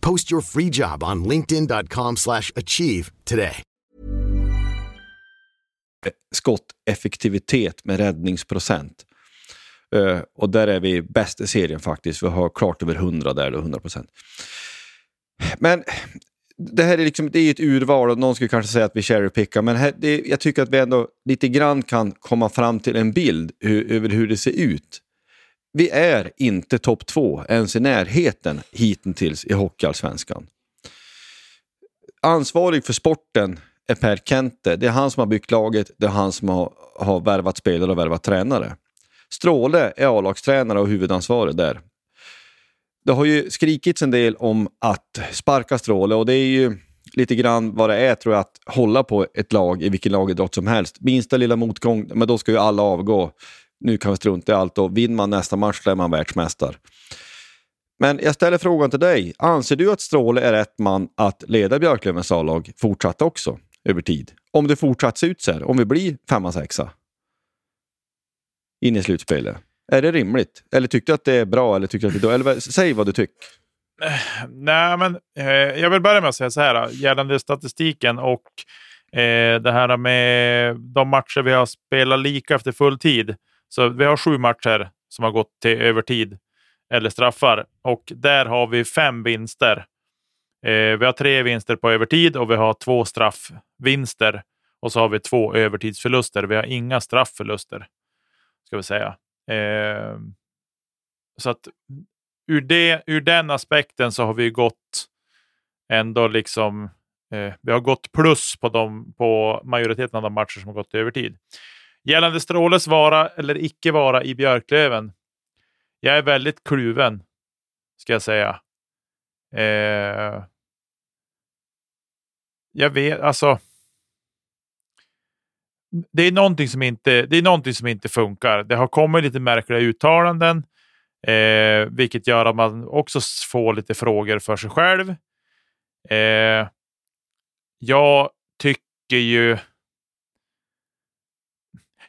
Post your free job on linkedin.com/achieve slash achieve today. skotteffektivitet med räddningsprocent. Uh, och där är vi bäst i serien faktiskt. Vi har klart över 100 där, då, 100 procent. Men det här är, liksom, det är ett urval och någon skulle kanske säga att vi cherrypickar, men här, det, jag tycker att vi ändå lite grann kan komma fram till en bild hur, över hur det ser ut. Vi är inte topp två ens i närheten hittills i Hockeyallsvenskan. Ansvarig för sporten är Per Kente. Det är han som har byggt laget, det är han som har, har värvat spelare och värvat tränare. Stråle är A-lagstränare och huvudansvarig där. Det har ju skrikits en del om att sparka Stråle och det är ju lite grann vad det är tror jag att hålla på ett lag i vilken lagidrott som helst. Minsta lilla motgång, men då ska ju alla avgå. Nu kan vi strunta i allt och vinner man nästa match så är man världsmästare. Men jag ställer frågan till dig. Anser du att Stråle är rätt man att leda Björklövens A-lag fortsatt också över tid? Om det fortsatt ser ut så här, om vi blir femma, sexa in i slutspelet. Är det rimligt? Eller tyckte du att det är bra? Eller tyckte du att det är? Eller säg vad du tycker. Eh, nej, men eh, jag vill börja med att säga så här gällande statistiken och eh, det här med de matcher vi har spelat lika efter full tid. Så vi har sju matcher som har gått till övertid eller straffar och där har vi fem vinster. Eh, vi har tre vinster på övertid och vi har två straffvinster och så har vi två övertidsförluster. Vi har inga straffförluster ska vi säga. Eh, så att ur, det, ur den aspekten så har vi gått ändå liksom eh, vi har gått plus på, dem, på majoriteten av de matcher som har gått till övertid. Gällande Stråles vara eller icke vara i Björklöven. Jag är väldigt kluven, ska jag säga. Eh, jag vet, alltså det är, någonting som inte, det är någonting som inte funkar. Det har kommit lite märkliga uttalanden, eh, vilket gör att man också får lite frågor för sig själv. Eh, jag tycker ju...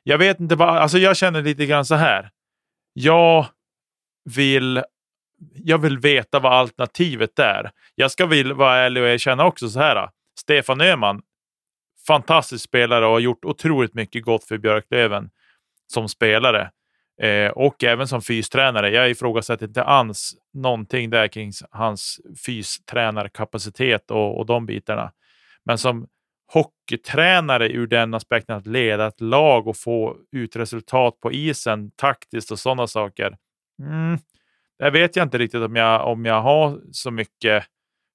Jag vet inte vad... Alltså jag känner lite grann så här. Jag vill, jag vill veta vad alternativet är. Jag ska vill vara ärlig och erkänna också så här. Stefan Öhman fantastisk spelare och har gjort otroligt mycket gott för Björklöven som spelare. Eh, och även som fystränare. Jag ifrågasätter inte alls någonting där kring hans fystränarkapacitet och, och de bitarna. Men som hockeytränare ur den aspekten att leda ett lag och få ut resultat på isen taktiskt och sådana saker. Mm, där vet jag inte riktigt om jag, om jag har så mycket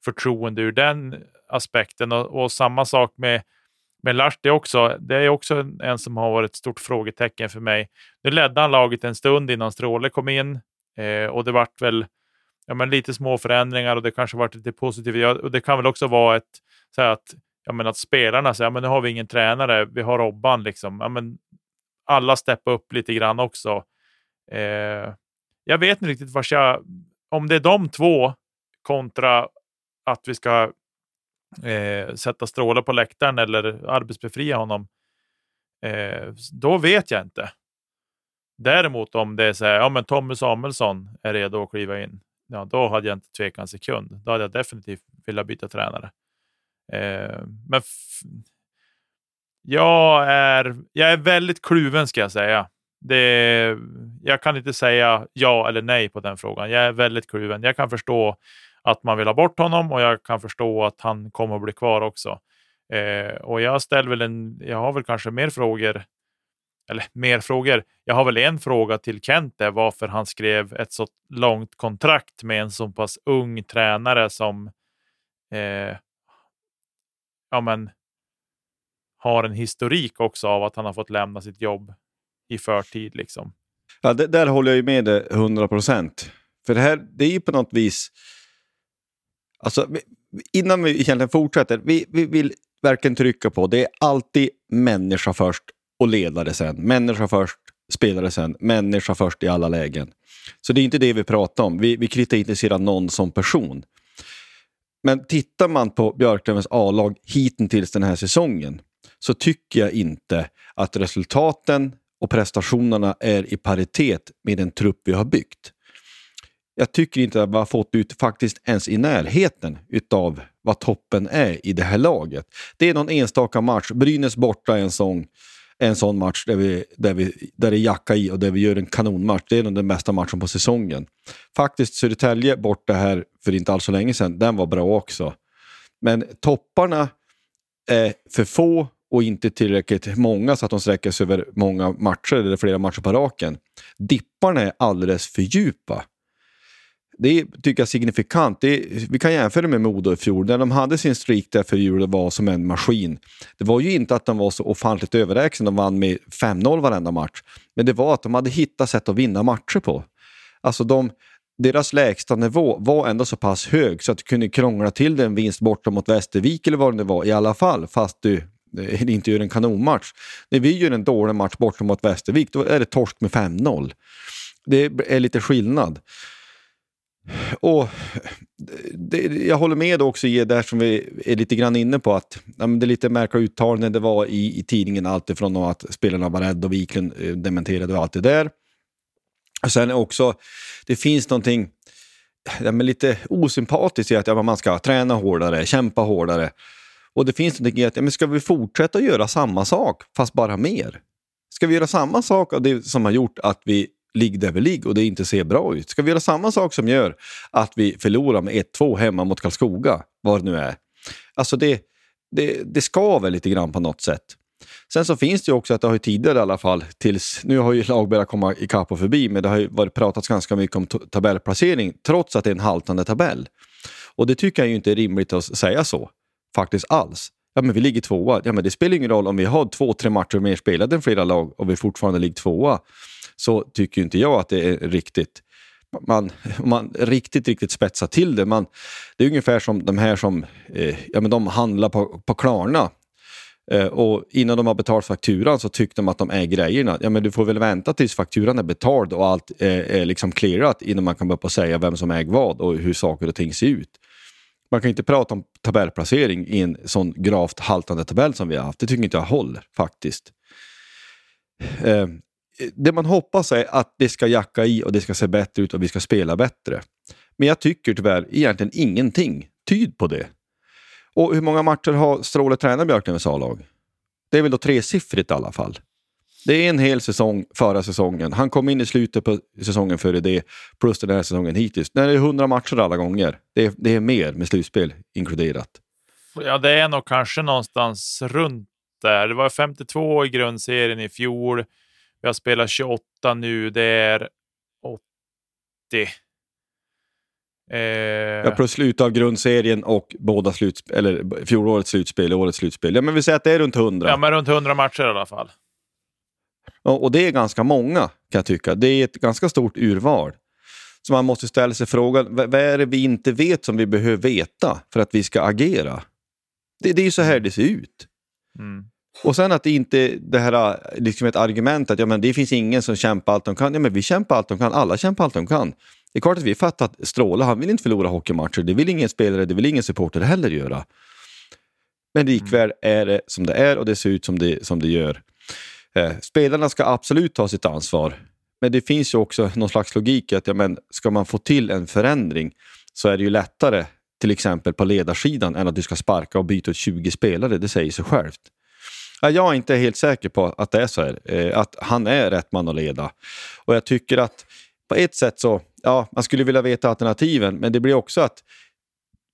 förtroende ur den aspekten. Och, och samma sak med men Lahti också, det är också en som har varit ett stort frågetecken för mig. Nu ledde han laget en stund innan Stråle kom in eh, och det vart väl ja, men lite små förändringar och det kanske varit lite positivt. Ja, och det kan väl också vara ett, så att, ja, men att spelarna säger ja, nu har vi ingen tränare, vi har Robban. Liksom. Ja, men alla steppar upp lite grann också. Eh, jag vet inte riktigt vars jag, om det är de två kontra att vi ska eh, sätta strålar på läktaren eller arbetsbefria honom. Eh, då vet jag inte. Däremot om det är så här, ja men Tommy Samuelsson är redo att kliva in. Ja, då hade jag inte tvekat en sekund. Då hade jag definitivt velat byta tränare. Eh, men jag är, jag är väldigt kluven ska jag säga. Det, jag kan inte säga ja eller nej på den frågan. Jag är väldigt kluven. Jag kan förstå att man vill ha bort honom och jag kan förstå att han kommer att bli kvar också. Eh, och jag ställer väl en, jag har väl kanske mer frågor, eller mer frågor. Jag har väl en fråga till Kent där, varför han skrev ett så långt kontrakt med en så pass ung tränare som eh, ja, men, har en historik också av att han har fått lämna sitt jobb i förtid. Liksom. Ja, det, där håller jag ju med dig 100 procent. För det här, det är ju på något vis... Alltså, innan vi egentligen fortsätter, vi, vi vill verkligen trycka på, det är alltid människa först och ledare sen. Människa först, spelare sen. Människa först i alla lägen. Så det är inte det vi pratar om. Vi, vi kritiserar någon som person. Men tittar man på Björklövens A-lag hittills den här säsongen så tycker jag inte att resultaten och prestationerna är i paritet med den trupp vi har byggt. Jag tycker inte att vi har fått ut faktiskt ens i närheten utav vad toppen är i det här laget. Det är någon enstaka match, Brynäs borta en sån, en sån match där, vi, där, vi, där det är jacka i och där vi gör en kanonmatch. Det är nog den bästa matchen på säsongen. Faktiskt Södertälje borta här för inte alls så länge sedan, den var bra också. Men topparna är för få och inte tillräckligt många så att de sträcker sig över många matcher eller flera matcher på raken. Dipparna är alldeles för djupa. Det tycker jag är signifikant. Är, vi kan jämföra med Modo i fjol. När de hade sin streak där för jul var som en maskin. Det var ju inte att de var så ofantligt överlägsna. De vann med 5-0 varenda match. Men det var att de hade hittat sätt att vinna matcher på. Alltså de, deras lägsta nivå var ändå så pass hög så att du kunde krångla till en vinst borta mot Västervik eller vad det var i alla fall. Fast du eh, inte gör en kanonmatch. När vi gör en dålig match borta mot Västervik då är det torsk med 5-0. Det är lite skillnad. Och eh, det, jag håller med också i det som vi är lite grann inne på att ja, det är lite märkliga uttalanden det var i, i tidningen alltifrån att spelarna var rädda och Wiklund eh, dementerade och allt det där. Och sen också, det finns någonting ja, lite osympatiskt i att ja, man ska träna hårdare, kämpa hårdare. Och det finns någonting i att, ja, men ska vi fortsätta göra samma sak fast bara mer? Ska vi göra samma sak av det som har gjort att vi ligg där vi ligger och det inte ser bra ut? Ska vi göra samma sak som gör att vi förlorar med 1-2 hemma mot Karlskoga, vad det nu är? Alltså det, det, det skaver lite grann på något sätt. Sen så finns det ju också att det har ju tidigare i alla fall, tills nu har ju lag börjat komma ikapp och förbi, men det har ju varit pratats ganska mycket om tabellplacering trots att det är en haltande tabell. Och det tycker jag ju inte är rimligt att säga så, faktiskt alls. Ja, men vi ligger tvåa. Ja, men det spelar ingen roll om vi har två, tre matcher mer spelade än flera lag och vi fortfarande ligger tvåa. Så tycker inte jag att det är riktigt. Man, man riktigt, riktigt spetsar till det. Man, det är ungefär som de här som eh, ja, men de handlar på, på Klarna Eh, och innan de har betalt fakturan så tyckte de att de är grejerna. Ja, men du får väl vänta tills fakturan är betald och allt är, är liksom clearat innan man kan börja säga vem som äger vad och hur saker och ting ser ut. Man kan inte prata om tabellplacering i en sån gravt haltande tabell som vi har haft. Det tycker inte jag håller faktiskt. Eh, Eh, det man hoppas är att det ska jacka i och det ska se bättre ut och vi ska spela bättre. Men jag tycker tyvärr egentligen ingenting tyd på det. Och hur många matcher har Stråle tränat Björklövens A-lag? Det är väl då tresiffrigt i alla fall. Det är en hel säsong förra säsongen. Han kom in i slutet på säsongen före det, plus den här säsongen hittills. Nej, det är 100 matcher alla gånger. Det är, det är mer med slutspel inkluderat. Ja, det är nog kanske någonstans runt där. Det var 52 i grundserien i fjol. Vi har spelat 28 nu. Det är 80. Eh... Ja, plus slut av grundserien och båda slutspel, eller fjolårets slutspel och årets slutspel. Ja, men vi säger att det är runt 100. Ja, men runt 100 matcher i alla fall. Och, och det är ganska många, kan jag tycka. Det är ett ganska stort urval. Så man måste ställa sig frågan, vad är det vi inte vet som vi behöver veta för att vi ska agera? Det, det är ju så här det ser ut. Mm. Och sen att det inte det här liksom ett argument att ja, men det finns ingen som kämpar allt de kan. Ja, men vi kämpar allt de kan, alla kämpar allt de kan. Det är klart att vi fattar att Stråle, han vill inte förlora hockeymatcher. Det vill ingen spelare, det vill ingen supporter heller göra. Men likväl är det som det är och det ser ut som det, som det gör. Eh, spelarna ska absolut ta sitt ansvar. Men det finns ju också någon slags logik att ja, men ska man få till en förändring så är det ju lättare till exempel på ledarsidan än att du ska sparka och byta ut 20 spelare. Det säger sig självt. Jag är inte helt säker på att det är så här, eh, att han är rätt man att leda. Och jag tycker att på ett sätt så, ja, man skulle vilja veta alternativen, men det blir också att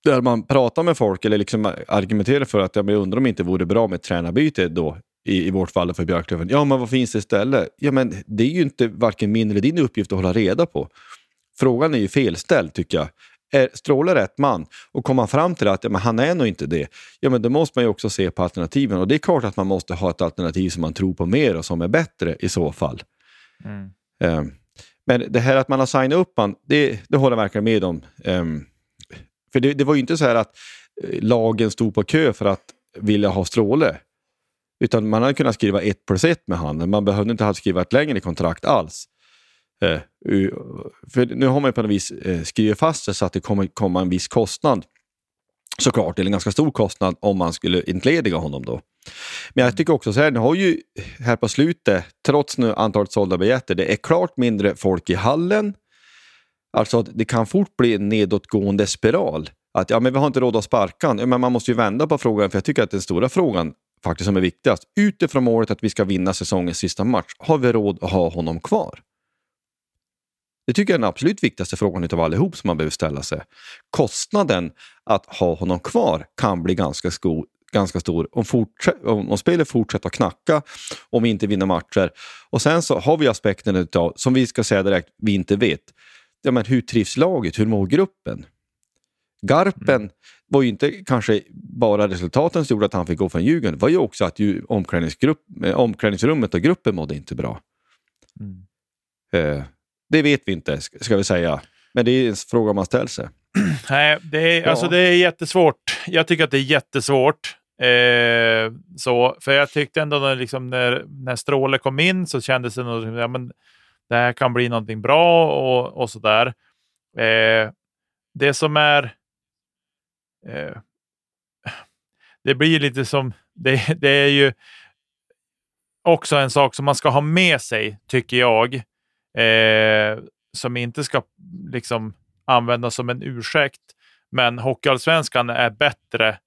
där man pratar med folk eller liksom argumenterar för att ja, men jag undrar om det inte vore bra med ett tränarbyte då, i, i vårt fall för Björklöven. Ja, men vad finns det istället? Ja, men det är ju inte varken min eller din uppgift att hålla reda på. Frågan är ju felställd tycker jag är Stråle rätt man och kommer man fram till att ja, men han är nog inte det, ja men då måste man ju också se på alternativen. Och det är klart att man måste ha ett alternativ som man tror på mer och som är bättre i så fall. Mm. Um, men det här att man har signat upp man, det, det håller jag verkligen med om. Um, för det, det, var ju inte så här att eh, lagen stod på kö för att vilja ha Stråle. Utan man hade kunnat skriva ett plus ett med honom. Man behövde inte ha skrivit ett längre kontrakt alls. Eh, för nu har man på något vis eh, skrivit fast det så att det kommer komma en viss kostnad. Såklart, eller en ganska stor kostnad om man skulle entlediga honom då. Men jag tycker också så här, nu har ju här på slutet, trots nu antalet sålda biljetter, det är klart mindre folk i hallen. Alltså det kan fort bli en nedåtgående spiral. Att ja, men vi har inte råd att sparka men Man måste ju vända på frågan, för jag tycker att den stora frågan faktiskt som är viktigast, utifrån målet att vi ska vinna säsongens sista match, har vi råd att ha honom kvar? Det tycker jag är den absolut viktigaste frågan av allihop som man behöver ställa sig. Kostnaden att ha honom kvar kan bli ganska, sko, ganska stor om, om, om spelet fortsätter att knacka, om vi inte vinner matcher. Och sen så har vi aspekten av, som vi ska säga direkt, vi inte vet. Ja, men hur trivs laget? Hur mår gruppen? Garpen mm. var ju inte kanske bara resultaten som gjorde att han fick gå från Djurgården. Det var ju också att ju omklädningsgrupp, omklädningsrummet och gruppen mådde inte bra. Mm. Eh, det vet vi inte, ska vi säga. Men det är en fråga man ställer sig. Nej, det är, ja. alltså det är jättesvårt. Jag tycker att det är jättesvårt. Eh, så, för jag tyckte ändå när, liksom, när, när Stråle kom in så kändes det nog ja, men det här kan bli någonting bra och, och sådär. Eh, det som är... Eh, det blir lite som... Det, det är ju också en sak som man ska ha med sig, tycker jag eh, som inte ska liksom användas som en ursäkt. Men Hockeyallsvenskan är bättre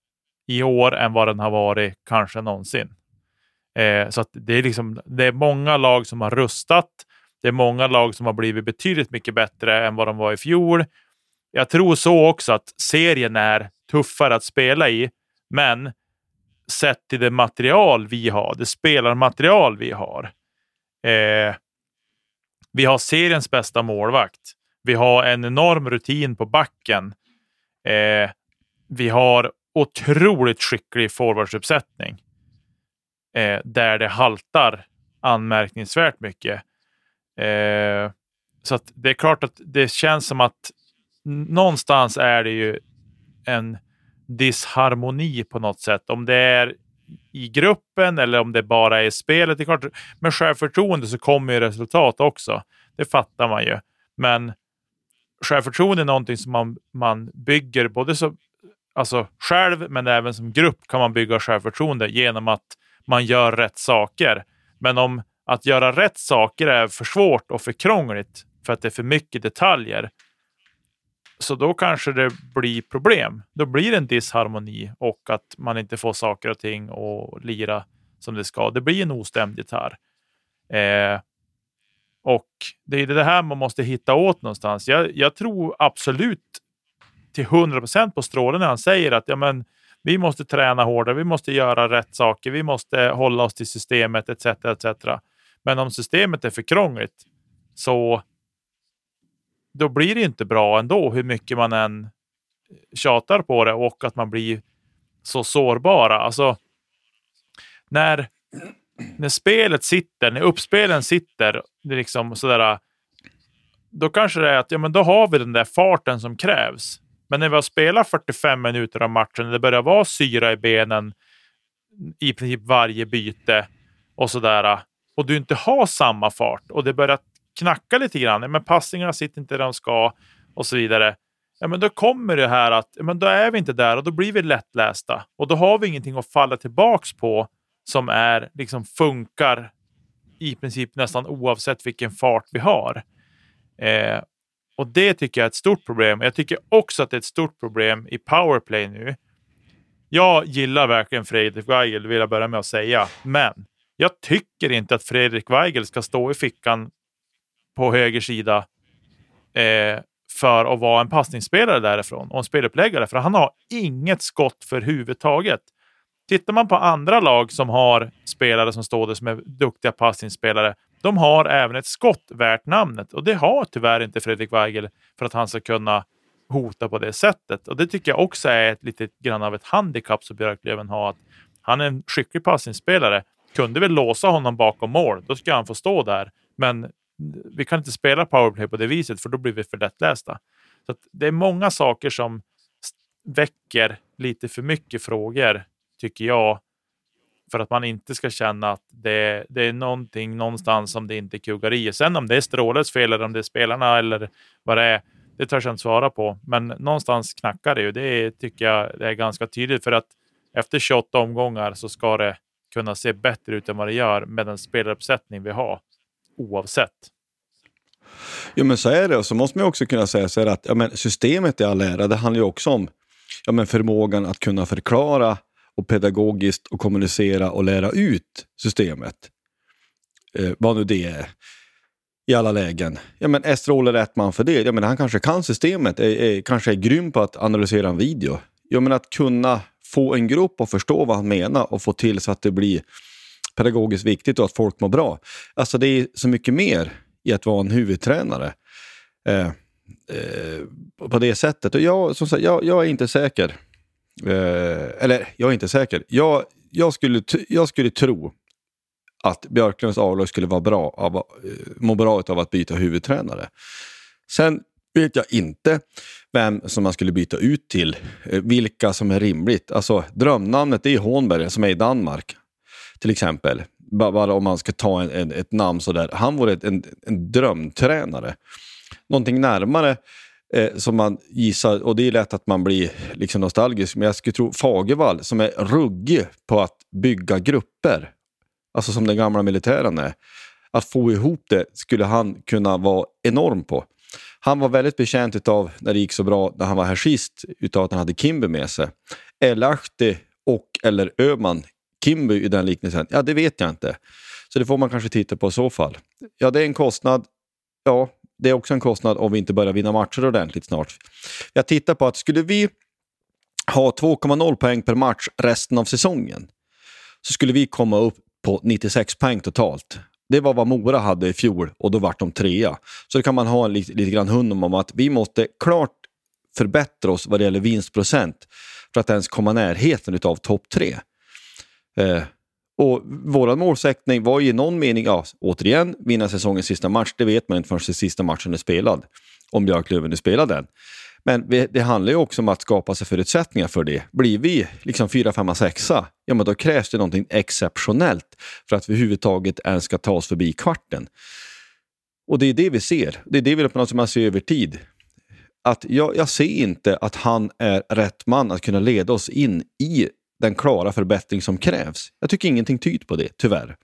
i år än vad den har varit kanske någonsin. Eh, så det, är liksom, det är många lag som har rustat. Det är många lag som har blivit betydligt mycket bättre än vad de var i fjol. Jag tror så också att serien är tuffare att spela i, men sett till det material vi har, det spelarmaterial vi har, eh, vi har seriens bästa målvakt. Vi har en enorm rutin på backen. Eh, vi har otroligt skicklig forwardsuppsättning. Eh, där det haltar anmärkningsvärt mycket. Eh, så att det är klart att det känns som att någonstans är det ju en disharmoni på något sätt. Om det är i gruppen eller om det bara är spelet. Det är klart, med självförtroende så kommer ju resultat också. Det fattar man ju. Men självförtroende är någonting som man, man bygger både så, alltså själv men även som grupp kan man bygga självförtroende genom att man gör rätt saker. Men om att göra rätt saker är för svårt och för krångligt för att det är för mycket detaljer, så då kanske det blir problem. Då blir det en disharmoni och att man inte får saker och ting att lira som det ska. Det blir en ostämd gitarr. Eh, och det är det här man måste hitta åt någonstans. Jag, jag tror absolut till 100 procent på Stråle när han säger att ja, men, vi måste träna hårdare, vi måste göra rätt saker, vi måste hålla oss till systemet etc. etc. Men om systemet är för krångligt så då blir det inte bra ändå hur mycket man än tjatar på det och att man blir så sårbara. Alltså, när, när spelet sitter, när uppspelen sitter, det liksom sådär, då kanske det är att ja, men då har vi den där farten som krävs. Men när vi har spelat 45 minuter av matchen, det börjar vara syra i benen i princip varje byte och sådär, och du inte har samma fart och det börjar knackar lite grann, men passningarna sitter inte där de ska och så vidare. Ja, men då kommer det här att men då är vi inte där och då blir vi lättlästa och då har vi ingenting att falla tillbaks på som är liksom funkar i princip nästan oavsett vilken fart vi har. Eh, och det tycker jag är ett stort problem. Jag tycker också att det är ett stort problem i powerplay nu. Jag gillar verkligen Fredrik Weigel, vill jag börja med att säga, men jag tycker inte att Fredrik Weigel ska stå i fickan på höger sida eh, för att vara en passningsspelare därifrån och en speluppläggare. För han har inget skott för huvudtaget. Tittar man på andra lag som har spelare som står där som är duktiga passningsspelare. De har även ett skott värt namnet och det har tyvärr inte Fredrik Weigel för att han ska kunna hota på det sättet. Och det tycker jag också är ett litet grann av ett handikapp som Björklöven har. Att han är en skicklig passningsspelare. Kunde vi låsa honom bakom mål, då ska han få stå där. Men vi kan inte spela powerplay på det viset, för då blir vi för lättlästa. Så det är många saker som väcker lite för mycket frågor, tycker jag, för att man inte ska känna att det, det är någonting någonstans som det inte kuggar i. Sen om det är Stråles fel eller om det är spelarna eller vad det är, det törs jag inte svara på. Men någonstans knackar det ju. Det tycker jag det är ganska tydligt för att efter 28 omgångar så ska det kunna se bättre ut än vad det gör med den spelaruppsättning vi har oavsett. Ja, men så är det och så måste man också kunna säga så att ja, men systemet i all ära, det handlar ju också om ja, men förmågan att kunna förklara och pedagogiskt och kommunicera och lära ut systemet. Eh, vad nu det är. I alla lägen. Ja, men Estrol är rätt man för det. Ja, men han kanske kan systemet, är, är, kanske är grym på att analysera en video. Ja, men att kunna få en grupp att förstå vad han menar och få till så att det blir pedagogiskt viktigt och att folk mår bra. Alltså det är så mycket mer i att vara en huvudtränare. Eh, eh, på det sättet. Och jag, som sagt, jag, jag är inte säker Eh, eller jag är inte säker. Jag, jag, skulle, jag skulle tro att Björklunds a skulle vara bra av, eh, må bra av att byta huvudtränare. Sen vet jag inte vem som man skulle byta ut till, eh, vilka som är rimligt. Alltså drömnamnet är Hånberg som är i Danmark till exempel. Bara om man ska ta en, en, ett namn sådär. Han vore en, en drömtränare. Någonting närmare eh, som man gissar, och det är lätt att man blir liksom nostalgisk, men jag skulle tro Fagervall som är ruggig på att bygga grupper, alltså som den gamla militären är. Att få ihop det skulle han kunna vara enorm på. Han var väldigt betjänt av när det gick så bra när han var här sist, utav att han hade Kimber med sig. Elahti och eller Öman Kimby i den liknelsen? Ja, det vet jag inte. Så det får man kanske titta på i så fall. Ja, det är en kostnad. Ja, det är också en kostnad om vi inte börjar vinna matcher ordentligt snart. Jag tittar på att skulle vi ha 2,0 poäng per match resten av säsongen så skulle vi komma upp på 96 poäng totalt. Det var vad Mora hade i fjol och då vart de trea. Så det kan man ha lite, lite grann hund om att vi måste klart förbättra oss vad det gäller vinstprocent för att ens komma närheten av topp tre. Eh, och vår målsättning var ju i någon mening, ja, återigen, vinna säsongens sista match. Det vet man inte förrän sista matchen är spelad. Om Björklöven är spelad den. Men det handlar ju också om att skapa sig förutsättningar för det. Blir vi liksom 4, 5, 6, ja men då krävs det någonting exceptionellt för att vi överhuvudtaget ens ska ta oss förbi kvarten. Och det är det vi ser. Det är det vi på något sätt ser över tid. Att jag, jag ser inte att han är rätt man att kunna leda oss in i den klara förbättring som krävs. Jag tycker ingenting tyder på det, tyvärr.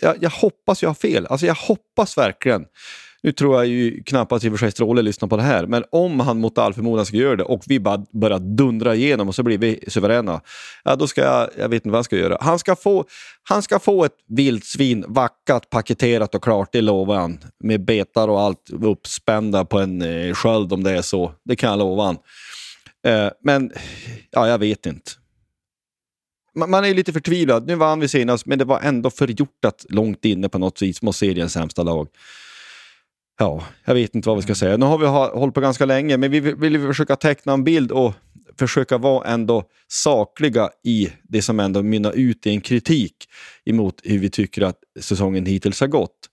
Jag, jag, hoppas jag har fel. Alltså jag hoppas verkligen. Nu tror jag ju knappast i och för sig Stråle lyssnar på det här, men om han mot all förmodan ska göra det och vi bara börjar dundra igenom och så blir vi suveräna, ja då ska jag, jag vet inte vad han ska göra. Han ska få, han ska få ett vildsvin vackat, paketerat och klart, det lovar han. Med betar och allt uppspända på en eh, sköld om det är så. Det kan jag lova han. Eh, men, ja jag vet inte man är lite förtvivlad. Nu vann vi senast, men det var ändå förgjortat långt inne på något vis mot seriens sämsta lag. Ja, jag vet inte vad vi ska säga. Nu har vi hållit på ganska länge, men vi vill försöka teckna en bild och försöka vara ändå sakliga i det som ändå mynnar ut i en kritik emot hur vi tycker att säsongen hittills har gått.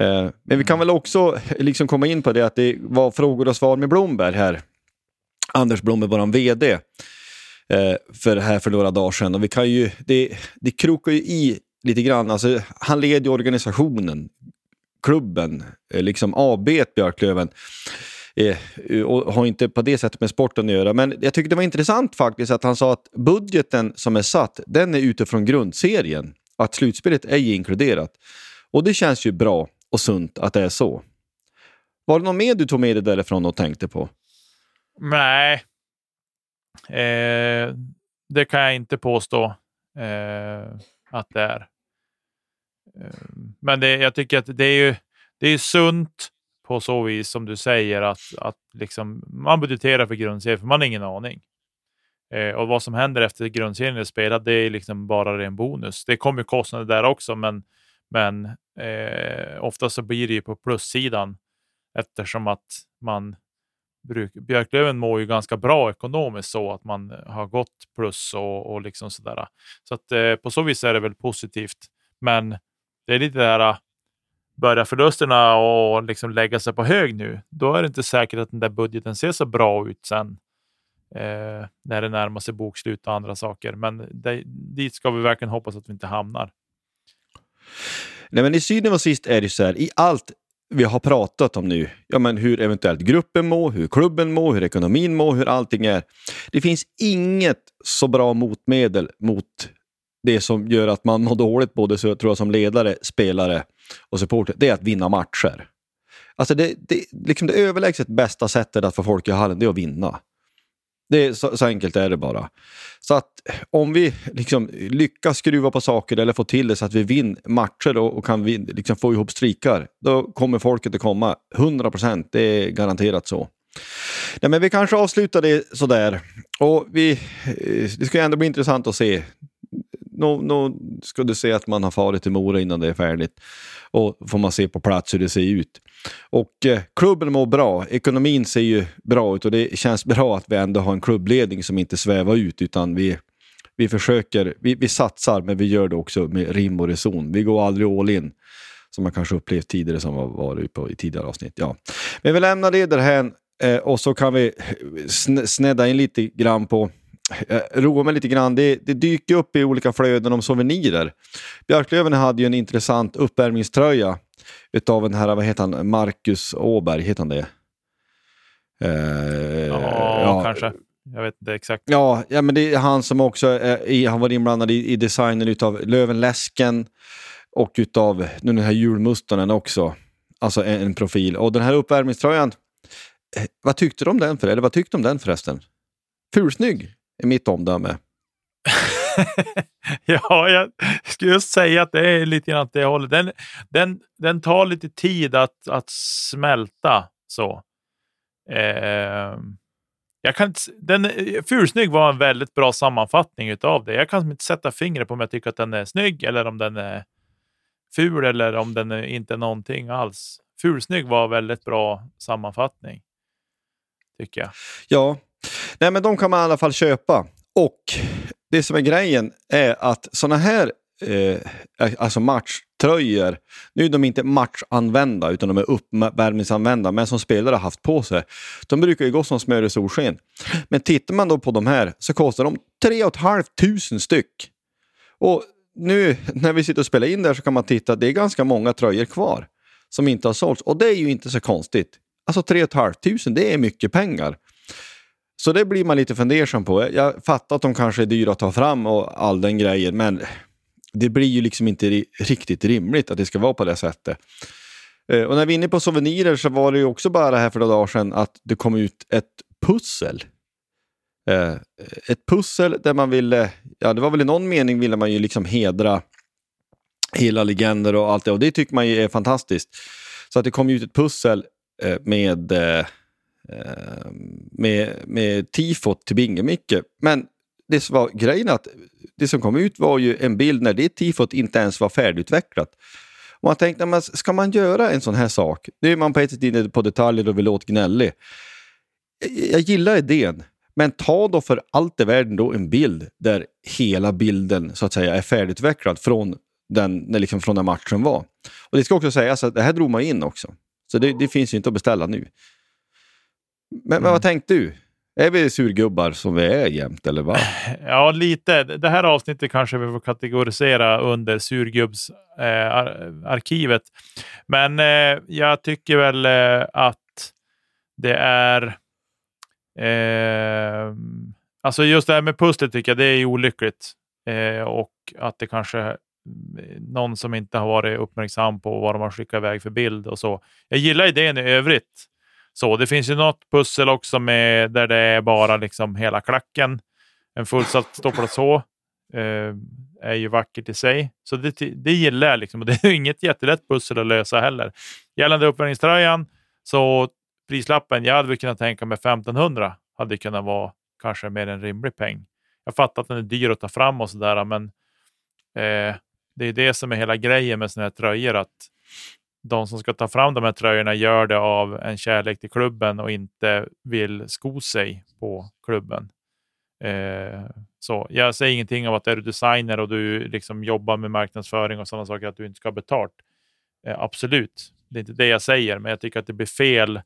Eh, men vi kan väl också liksom komma in på det att det var frågor och svar med Blomberg här. Anders Blomberg, vår VD Eh, för här för några dagar sedan. Och vi kan ju, det, det krokar ju i lite grann. Alltså, han leder organisationen, klubben, eh, liksom AB Björklöven. Eh, och har inte på det sättet med sporten att göra. Men jag tycker det var intressant faktiskt att han sa att budgeten som är satt, den är utifrån grundserien. Att slutspelet är inkluderat. Och det känns ju bra och sunt att det är så. Var det något mer du tog med dig därifrån och tänkte på? Nej, Eh, det kan jag inte påstå eh, att det är. Eh, men det, jag tycker att det är ju det är sunt på så vis som du säger att, att liksom, man budgeterar för grundserien för man har ingen aning. Eh, och vad som händer efter grundserien är spelad, det är liksom bara en bonus. Det kommer kostnader där också, men, men eh, så blir det ju på plussidan eftersom att man Björklöven mår ju ganska bra ekonomiskt så att man eh, har gått plus och, och liksom sådär. Så att eh, på så vis är det väl positivt. Men det är lite det här eh, börjar förlusterna och liksom lägga sig på hög nu, då är det inte säkert att den där budgeten ser så bra ut sen eh, när det närmar sig bokslut och andra saker. Men det, dit ska vi verkligen hoppas att vi inte hamnar. Nej, men I syvende och sist är det så här, i allt vi har pratat om nu, ja, men hur eventuellt gruppen mår, hur klubben mår, hur ekonomin mår, hur allting är. Det finns inget så bra motmedel mot det som gör att man mår dåligt, både så, tror jag, som ledare, spelare och supporter, det är att vinna matcher. Alltså det, det, liksom det överlägset bästa sättet att få folk i hallen, det är att vinna. Det är, så, så, enkelt är det bara. Så att om vi liksom lyckas skruva på saker eller få till det så att vi vinner matcher och, och kan vi, liksom få ihop strikar, då kommer folket att komma. 100 procent, det är garanterat så. Ja, men vi kanske avslutar det sådär. Och vi, eh, det ska ändå bli intressant att se nå, nå ska du se att man har farit till Mora innan det är färdigt. Och får man se på plats hur det ser ut. Och eh, klubben mår bra, ekonomin ser ju bra ut och det känns bra att vi ändå har en klubbledning som inte svävar ut utan vi, vi försöker, vi, vi satsar men vi gör det också med rim och reson. Vi går aldrig all in som man kanske upplevt tidigare som var varit på i tidigare avsnitt. Ja. Men vi lämnar det därhän eh, och så kan vi eh, snedda in lite grann på eh, roa mig lite grann. Det, det, dyker upp i olika flöden om souvenirer. Björklöven hade ju en intressant uppvärmningströja utav den här, vad heter han, Marcus Åberg, heter han det? Eh, ja, ja, kanske. Jag vet inte exakt. Ja, ja men det är han som också är, har varit inblandad i, i designen utav Lövenläsken och utav den här julmustanen också. Alltså en, en, profil. Och den här uppvärmningströjan, eh, vad tyckte du om den för? Eller vad tyckte du om den förresten? Fulsnygg! är mitt omdöme. ja, jag skulle just säga att det är lite grann åt det hållet. Den, den, den tar lite tid att, att smälta. så. Eh, jag kan den, eh, Fulsnygg var en väldigt bra sammanfattning av det. Jag kan inte sätta fingret på om jag tycker att den är snygg eller om den är ful eller om den är inte är någonting alls. Fulsnygg var en väldigt bra sammanfattning. Tycker jag. Ja, Nej, men de kan man i alla fall köpa. Och det som är grejen är att sådana här eh, alltså matchtröjor, nu är de inte matchanvända utan de är uppvärmningsanvända, men som spelare har haft på sig. De brukar ju gå som smör i solsken. Men tittar man då på de här så kostar de 3 500 styck. Och nu när vi sitter och spelar in där så kan man titta, det är ganska många tröjor kvar som inte har sålts. Och det är ju inte så konstigt. Alltså 3 500, det är mycket pengar. Så det blir man lite fundersam på. Jag fattar att de kanske är dyra att ta fram och all den grejen, men det blir ju liksom inte riktigt rimligt att det ska vara på det sättet. Eh, och när vi är inne på souvenirer så var det ju också bara här för några dagar sedan att det kom ut ett pussel. Eh, ett pussel där man ville, ja det var väl i någon mening ville man ju liksom hedra hela legender och allt det och det tycker man ju är fantastiskt. Så att det kom ut ett pussel eh, med Eh, Ehm, med, med tifot till Bingemicke. Men det som var grejen att det som kom ut var ju en bild när det tifot inte ens var färdigutvecklat. Och man tänkte, men ska man göra en sån här sak? Nu är man på ett sätt inne på detaljer och vill låta gnällig. Jag gillar idén, men ta då för allt i världen då en bild där hela bilden så att säga är färdigutvecklad från den, liksom från den matchen var. Och det ska också sägas att det här drog man in också. Så det, det finns ju inte att beställa nu. Men, men vad tänkte du? Är vi surgubbar som vi är jämt eller vad? Ja, lite. Det här avsnittet kanske vi får kategorisera under surgubbsarkivet. Eh, Men eh, jag tycker väl eh, att det är... Eh, alltså just det här med pusslet tycker jag det är olyckligt. Eh, och att det kanske är någon som inte har varit uppmärksam på vad de har skickat iväg för bild och så. Jag gillar idén i övrigt. Så Det finns ju något pussel också med, där det är bara liksom hela klacken. En fullsatt ståplats-H eh, är ju vackert i sig. Så det, det gillar jag. Liksom. Och det är inget jättelätt pussel att lösa heller. Gällande uppvärmningströjan, så prislappen, jag hade väl kunnat tänka mig 1500 hade kunnat vara kanske mer en rimlig peng. Jag fattar att den är dyr att ta fram och sådär, men eh, det är det som är hela grejen med sådana här tröjor. att de som ska ta fram de här tröjorna gör det av en kärlek till klubben och inte vill sko sig på klubben. Eh, så Jag säger ingenting om att är du designer och du liksom jobbar med marknadsföring och sådana saker, att du inte ska ha betalt. Eh, absolut, det är inte det jag säger, men jag tycker att det blir fel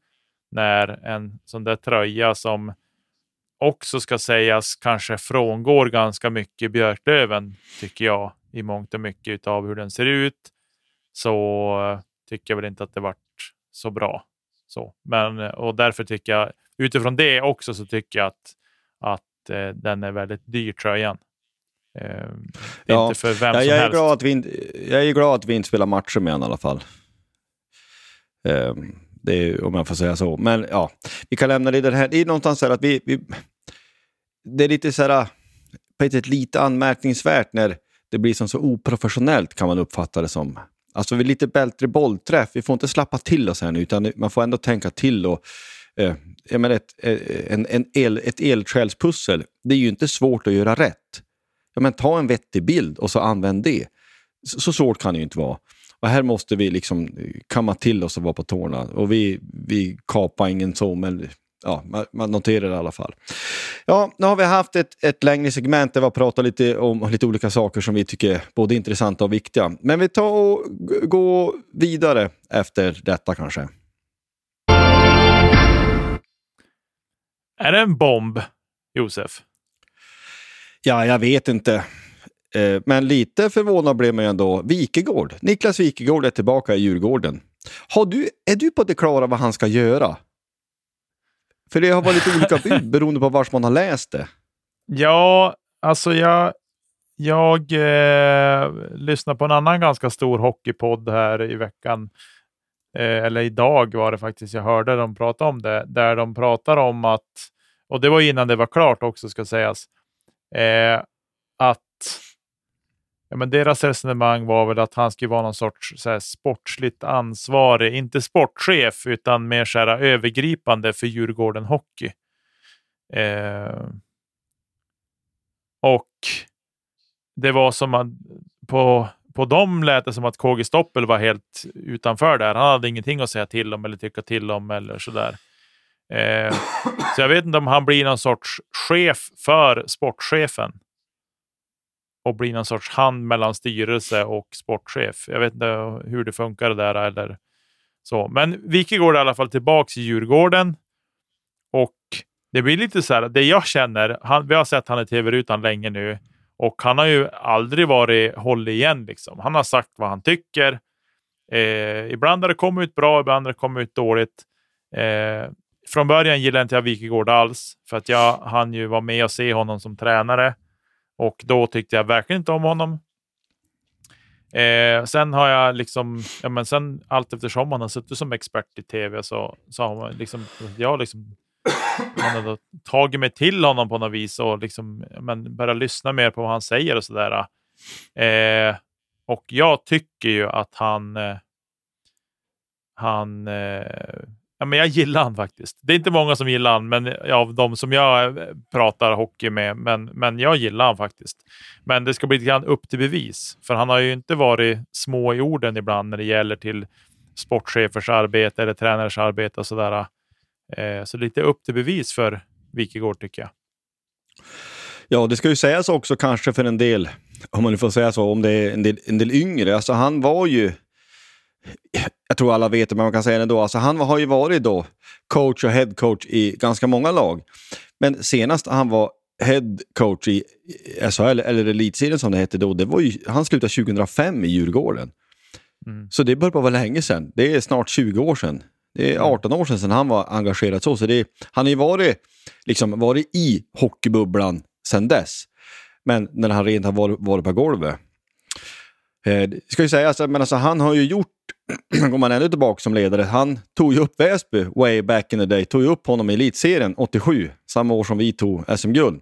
när en sån där tröja som också ska sägas kanske frångår ganska mycket Björklöven, tycker jag, i mångt och mycket av hur den ser ut, så eh, tycker jag väl inte att det varit så bra. Så, men, och därför tycker jag, utifrån det också, så tycker jag att, att eh, den är väldigt dyr tröjan. Eh, ja, inte för vem ja, som jag är helst. Glad att vi inte, jag är glad att vi inte spelar matcher med honom i alla fall. Eh, det är, om jag får säga så. Men ja, vi kan lämna det här. Det är någonstans så här att vi, vi det är lite så här, på ett sätt lite anmärkningsvärt när det blir som så oprofessionellt kan man uppfatta det som. Alltså vi är lite bättre bollträff, vi får inte slappa till oss här nu utan man får ändå tänka till. Och, eh, jag menar ett, eh, en, en el, ett eldsjälspussel, det är ju inte svårt att göra rätt. Ja, men ta en vettig bild och så använd det. Så, så svårt kan det ju inte vara. Och här måste vi liksom kamma till oss och vara på tårna. Och vi, vi kapar ingen så, men ja, man, man noterar det i alla fall. Ja, nu har vi haft ett, ett längre segment där vi har pratat lite om lite olika saker som vi tycker är både intressanta och viktiga. Men vi tar och går vidare efter detta kanske. Är det en bomb, Josef? Ja, jag vet inte. Eh, men lite förvånad blev man ju ändå. Wikegård. Niklas Wikegård är tillbaka i Djurgården. Har du, är du på det klara vad han ska göra? För det har varit lite olika bud beroende på var man har läst det. Ja, alltså jag, jag eh, lyssnade på en annan ganska stor hockeypodd här i veckan. Eh, eller idag var det faktiskt jag hörde dem prata om det. Där de pratar om att, och det var innan det var klart också ska sägas, eh, att Ja, men deras resonemang var väl att han skulle vara någon sorts så här, sportsligt ansvarig, inte sportchef, utan mer så här, övergripande för Djurgården Hockey. Eh, och det var som att på, på dem lät det som att KG Stoppel var helt utanför där. Han hade ingenting att säga till om eller tycka till om eller sådär. Eh, så jag vet inte om han blir någon sorts chef för sportchefen och blir någon sorts hand mellan styrelse och sportchef. Jag vet inte hur det funkar där eller så. Men Wikegård är i alla fall tillbaka i Djurgården. Och det blir lite så här, det jag känner, han, vi har sett han i tv-rutan länge nu och han har ju aldrig varit håll igen. Liksom. Han har sagt vad han tycker. Eh, ibland har det kommit ut bra, ibland har det kommit ut dåligt. Eh, från början gillade inte jag Wikegård alls, för att jag hann ju vara med och se honom som tränare. Och då tyckte jag verkligen inte om honom. Eh, sen har jag liksom, ja, men sen allt eftersom han har suttit som expert i tv så, så har man liksom, jag liksom, man har tagit mig till honom på något vis och liksom, men börjat lyssna mer på vad han säger och sådär. Eh, och jag tycker ju att han, eh, han eh, Ja, men jag gillar han faktiskt. Det är inte många som gillar han, men av de som jag eh, pratar hockey med. Men, men jag gillar han faktiskt. Men det ska bli lite grann upp till bevis. För han har ju inte varit små i orden ibland när det gäller till sportchefers arbete eller tränares arbete och sådär. Eh, så lite upp till bevis för Wikegård tycker jag. Ja, det ska ju sägas också kanske för en del, om man nu får säga så, om det är en del, en del yngre. Alltså han var ju jag tror alla vet det, men man kan säga det ändå. Alltså, han har ju varit då coach och head coach i ganska många lag. Men senast han var head coach i SHL, eller elitserien som det hette då, det var ju, han slutade 2005 i Djurgården. Mm. Så det börjar vara länge sedan. Det är snart 20 år sedan. Det är 18 år sedan, sedan han var engagerad så. så det, han har ju varit, liksom, varit i hockeybubblan sedan dess. Men när han rent har varit, varit på golvet. Eh, ska ju sägas, men alltså, han har ju gjort går man ännu tillbaka som ledare, han tog ju upp Väsby way back in the day, tog ju upp honom i elitserien 87, samma år som vi tog SM-guld.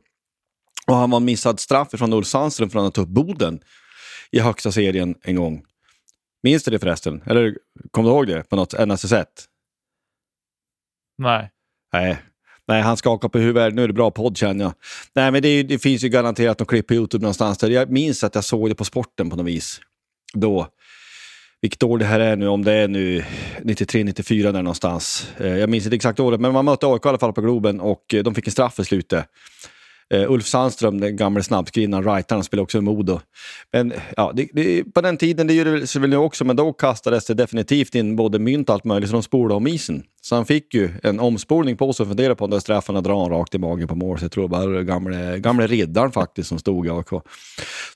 Och han var missad straff från Ulf Sandström för att han tog upp Boden i högsta serien en gång. Minns du det förresten? Eller kommer du ihåg det på något NSS1? Nej. Nej. Nej, han skakar på huvudet. Nu är det bra podd känner jag. Nej, men det, det finns ju garanterat något klipp på Youtube någonstans. Där jag minns att jag såg det på sporten på något vis. Då vilket år det här är nu, om det är nu 93-94 där någonstans. Eh, jag minns inte exakt året, men man mötte AIK i alla fall på Globen och eh, de fick en straff i slutet. Uh, Ulf Sandström, den gamle snabbskrinnaren, rightaren, spelade också i Modo. Men ja, det, det, på den tiden, det gjorde det väl nu också, men då kastades det definitivt in både mynt och allt möjligt, så de spolade om isen. Så han fick ju en omspolning på sig och funderade på om det straffarna drar han rakt i magen på mål. Så jag tror det var gamle, gamle riddaren faktiskt som stod i AIK.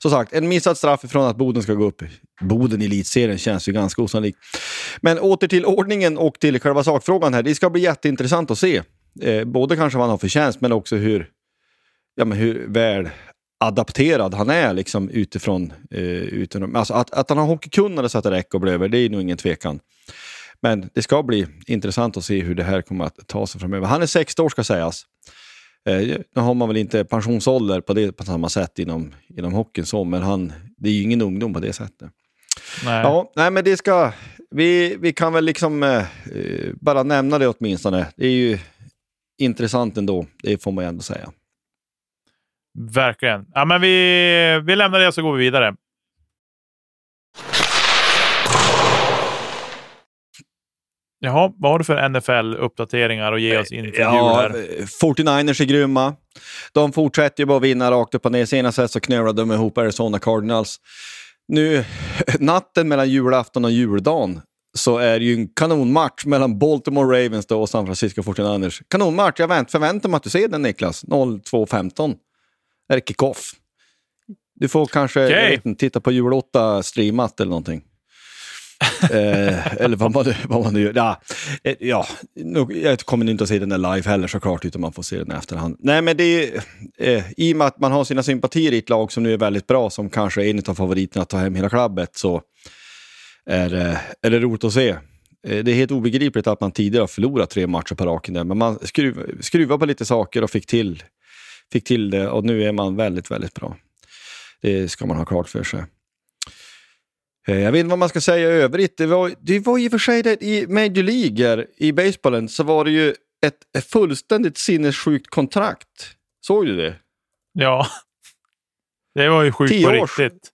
Som sagt, en missad straff ifrån att Boden ska gå upp. Boden i elitserien känns ju ganska osannolikt. Men åter till ordningen och till själva sakfrågan här. Det ska bli jätteintressant att se. Eh, både kanske vad han har för tjänst, men också hur ja, men hur väl adapterad han är liksom utifrån. Eh, utifrån alltså att, att han har hockeykunnande så att det räcker och blir över, det är nog ingen tvekan. Men det ska bli intressant att se hur det här kommer att ta sig framöver. Han är 60 år ska sägas. Eh, nu har man väl inte pensionsålder på, det, på samma sätt inom, inom hockeyn, så, men han, det är ju ingen ungdom på det sättet. Nej. Ja, nej, men det ska... Vi, vi kan väl liksom eh, bara nämna det åtminstone. Det är ju intressant ändå, det får man ju ändå säga. Verkligen. Ja, men vi, vi lämnar det och så går vi vidare. Jaha, vad har du för NFL-uppdateringar att ge oss inför ja, jul? Här? 49ers är grymma. De fortsätter ju bara vinna rakt upp och ner. Senast så knölade de ihop Arizona Cardinals. Nu, natten mellan julafton och juldagen så är det ju en kanonmatch mellan Baltimore Ravens och San Francisco 49ers. Kanonmatch! Jag förväntar mig att du ser den Niklas. 02.15 är det kickoff. Du får kanske okay. inte, titta på Jul 8 streamat eller någonting. eh, eller vad man, vad man nu gör. Ja, eh, ja, jag kommer inte att se den där live heller såklart, utan man får se den i efterhand. Nej, men det är eh, i och med att man har sina sympatier i ett lag som nu är väldigt bra, som kanske är en av favoriterna att ta hem hela klabbet, så är, eh, är det roligt att se. Eh, det är helt obegripligt att man tidigare har förlorat tre matcher på raken, men man skruv, skruvar på lite saker och fick till fick till det och nu är man väldigt, väldigt bra. Det ska man ha klart för sig. Eh, jag vet inte vad man ska säga i övrigt. Det var, det var i och för sig det, i Major League i baseballen så var det ju ett, fullständigt sinnessjukt kontrakt. Såg du det? Ja, det var ju sjukt på riktigt.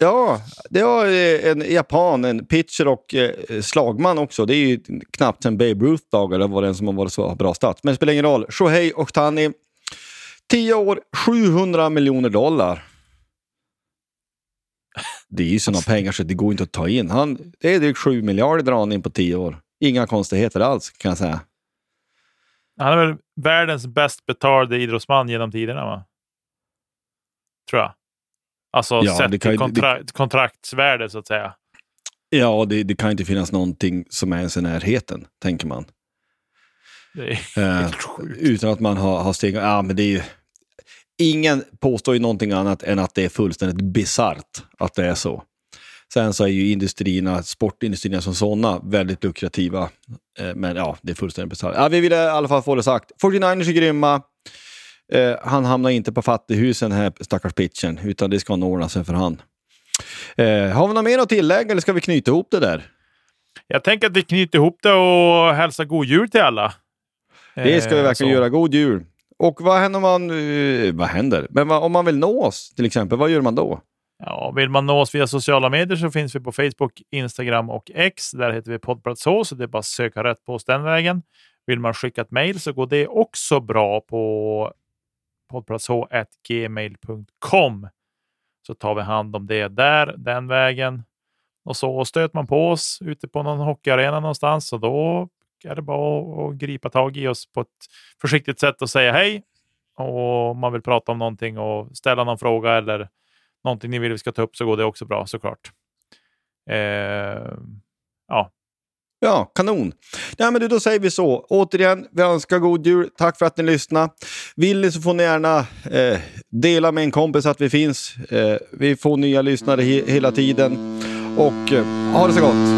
Ja, det var en japan, en pitcher och eh, slagman också. Det är ju knappt sen Babe Ruth dagar det var den som har varit så bra stats. Men det spelar ingen roll. Shohei Ohtani 10 år, 700 miljoner dollar. Det är ju sådana pengar så det går inte att ta in. Han, det är drygt 7 miljarder drar han in på 10 år. Inga konstigheter alls kan jag säga. Han är väl världens bäst betalde idrottsman genom tiderna va? Tror jag. Alltså ja, sett till kontra det, kontraktsvärde så att säga. Ja, det, det, kan inte finnas någonting som är ens i närheten, tänker man. Det är eh, utan att man har, har stegat... Ja, men det är ingen påstår ju någonting annat än att det är fullständigt bisarrt att det är så. Sen så är ju industrierna, sportindustrierna som sådana väldigt lukrativa. Eh, men ja, det är fullständigt bisarrt. Ja, vi ville i alla fall få det sagt. 49ers är grymma. Eh, han hamnar inte på fattighusen här, stackars pitchen, utan det ska nog ordna sig för han. Eh, har vi något mer att tillägga eller ska vi knyta ihop det där? Jag tänker att vi knyter ihop det och hälsar god jul till alla. Det ska vi verkligen så. göra. God jul! Och vad händer om man... Eh, vad händer? Men vad, om man vill nå oss till exempel, vad gör man då? Ja, vill man nå oss via sociala medier så finns vi på Facebook, Instagram och X. Där heter vi Poddplats så det är bara att söka rätt på oss den vägen. Vill man skicka ett mejl så går det också bra på poddplatsh.gmail.com så tar vi hand om det där, den vägen. Och så stöter man på oss ute på någon hockeyarena någonstans så då är det bara att gripa tag i oss på ett försiktigt sätt och säga hej. Och om man vill prata om någonting och ställa någon fråga eller någonting ni vill vi ska ta upp så går det också bra såklart. Eh, ja. Ja, kanon. Ja, men då säger vi så. Återigen, vi önskar god jul. Tack för att ni lyssnade. Vill ni så får ni gärna eh, dela med en kompis att vi finns. Eh, vi får nya lyssnare he hela tiden. Och eh, ha det så gott!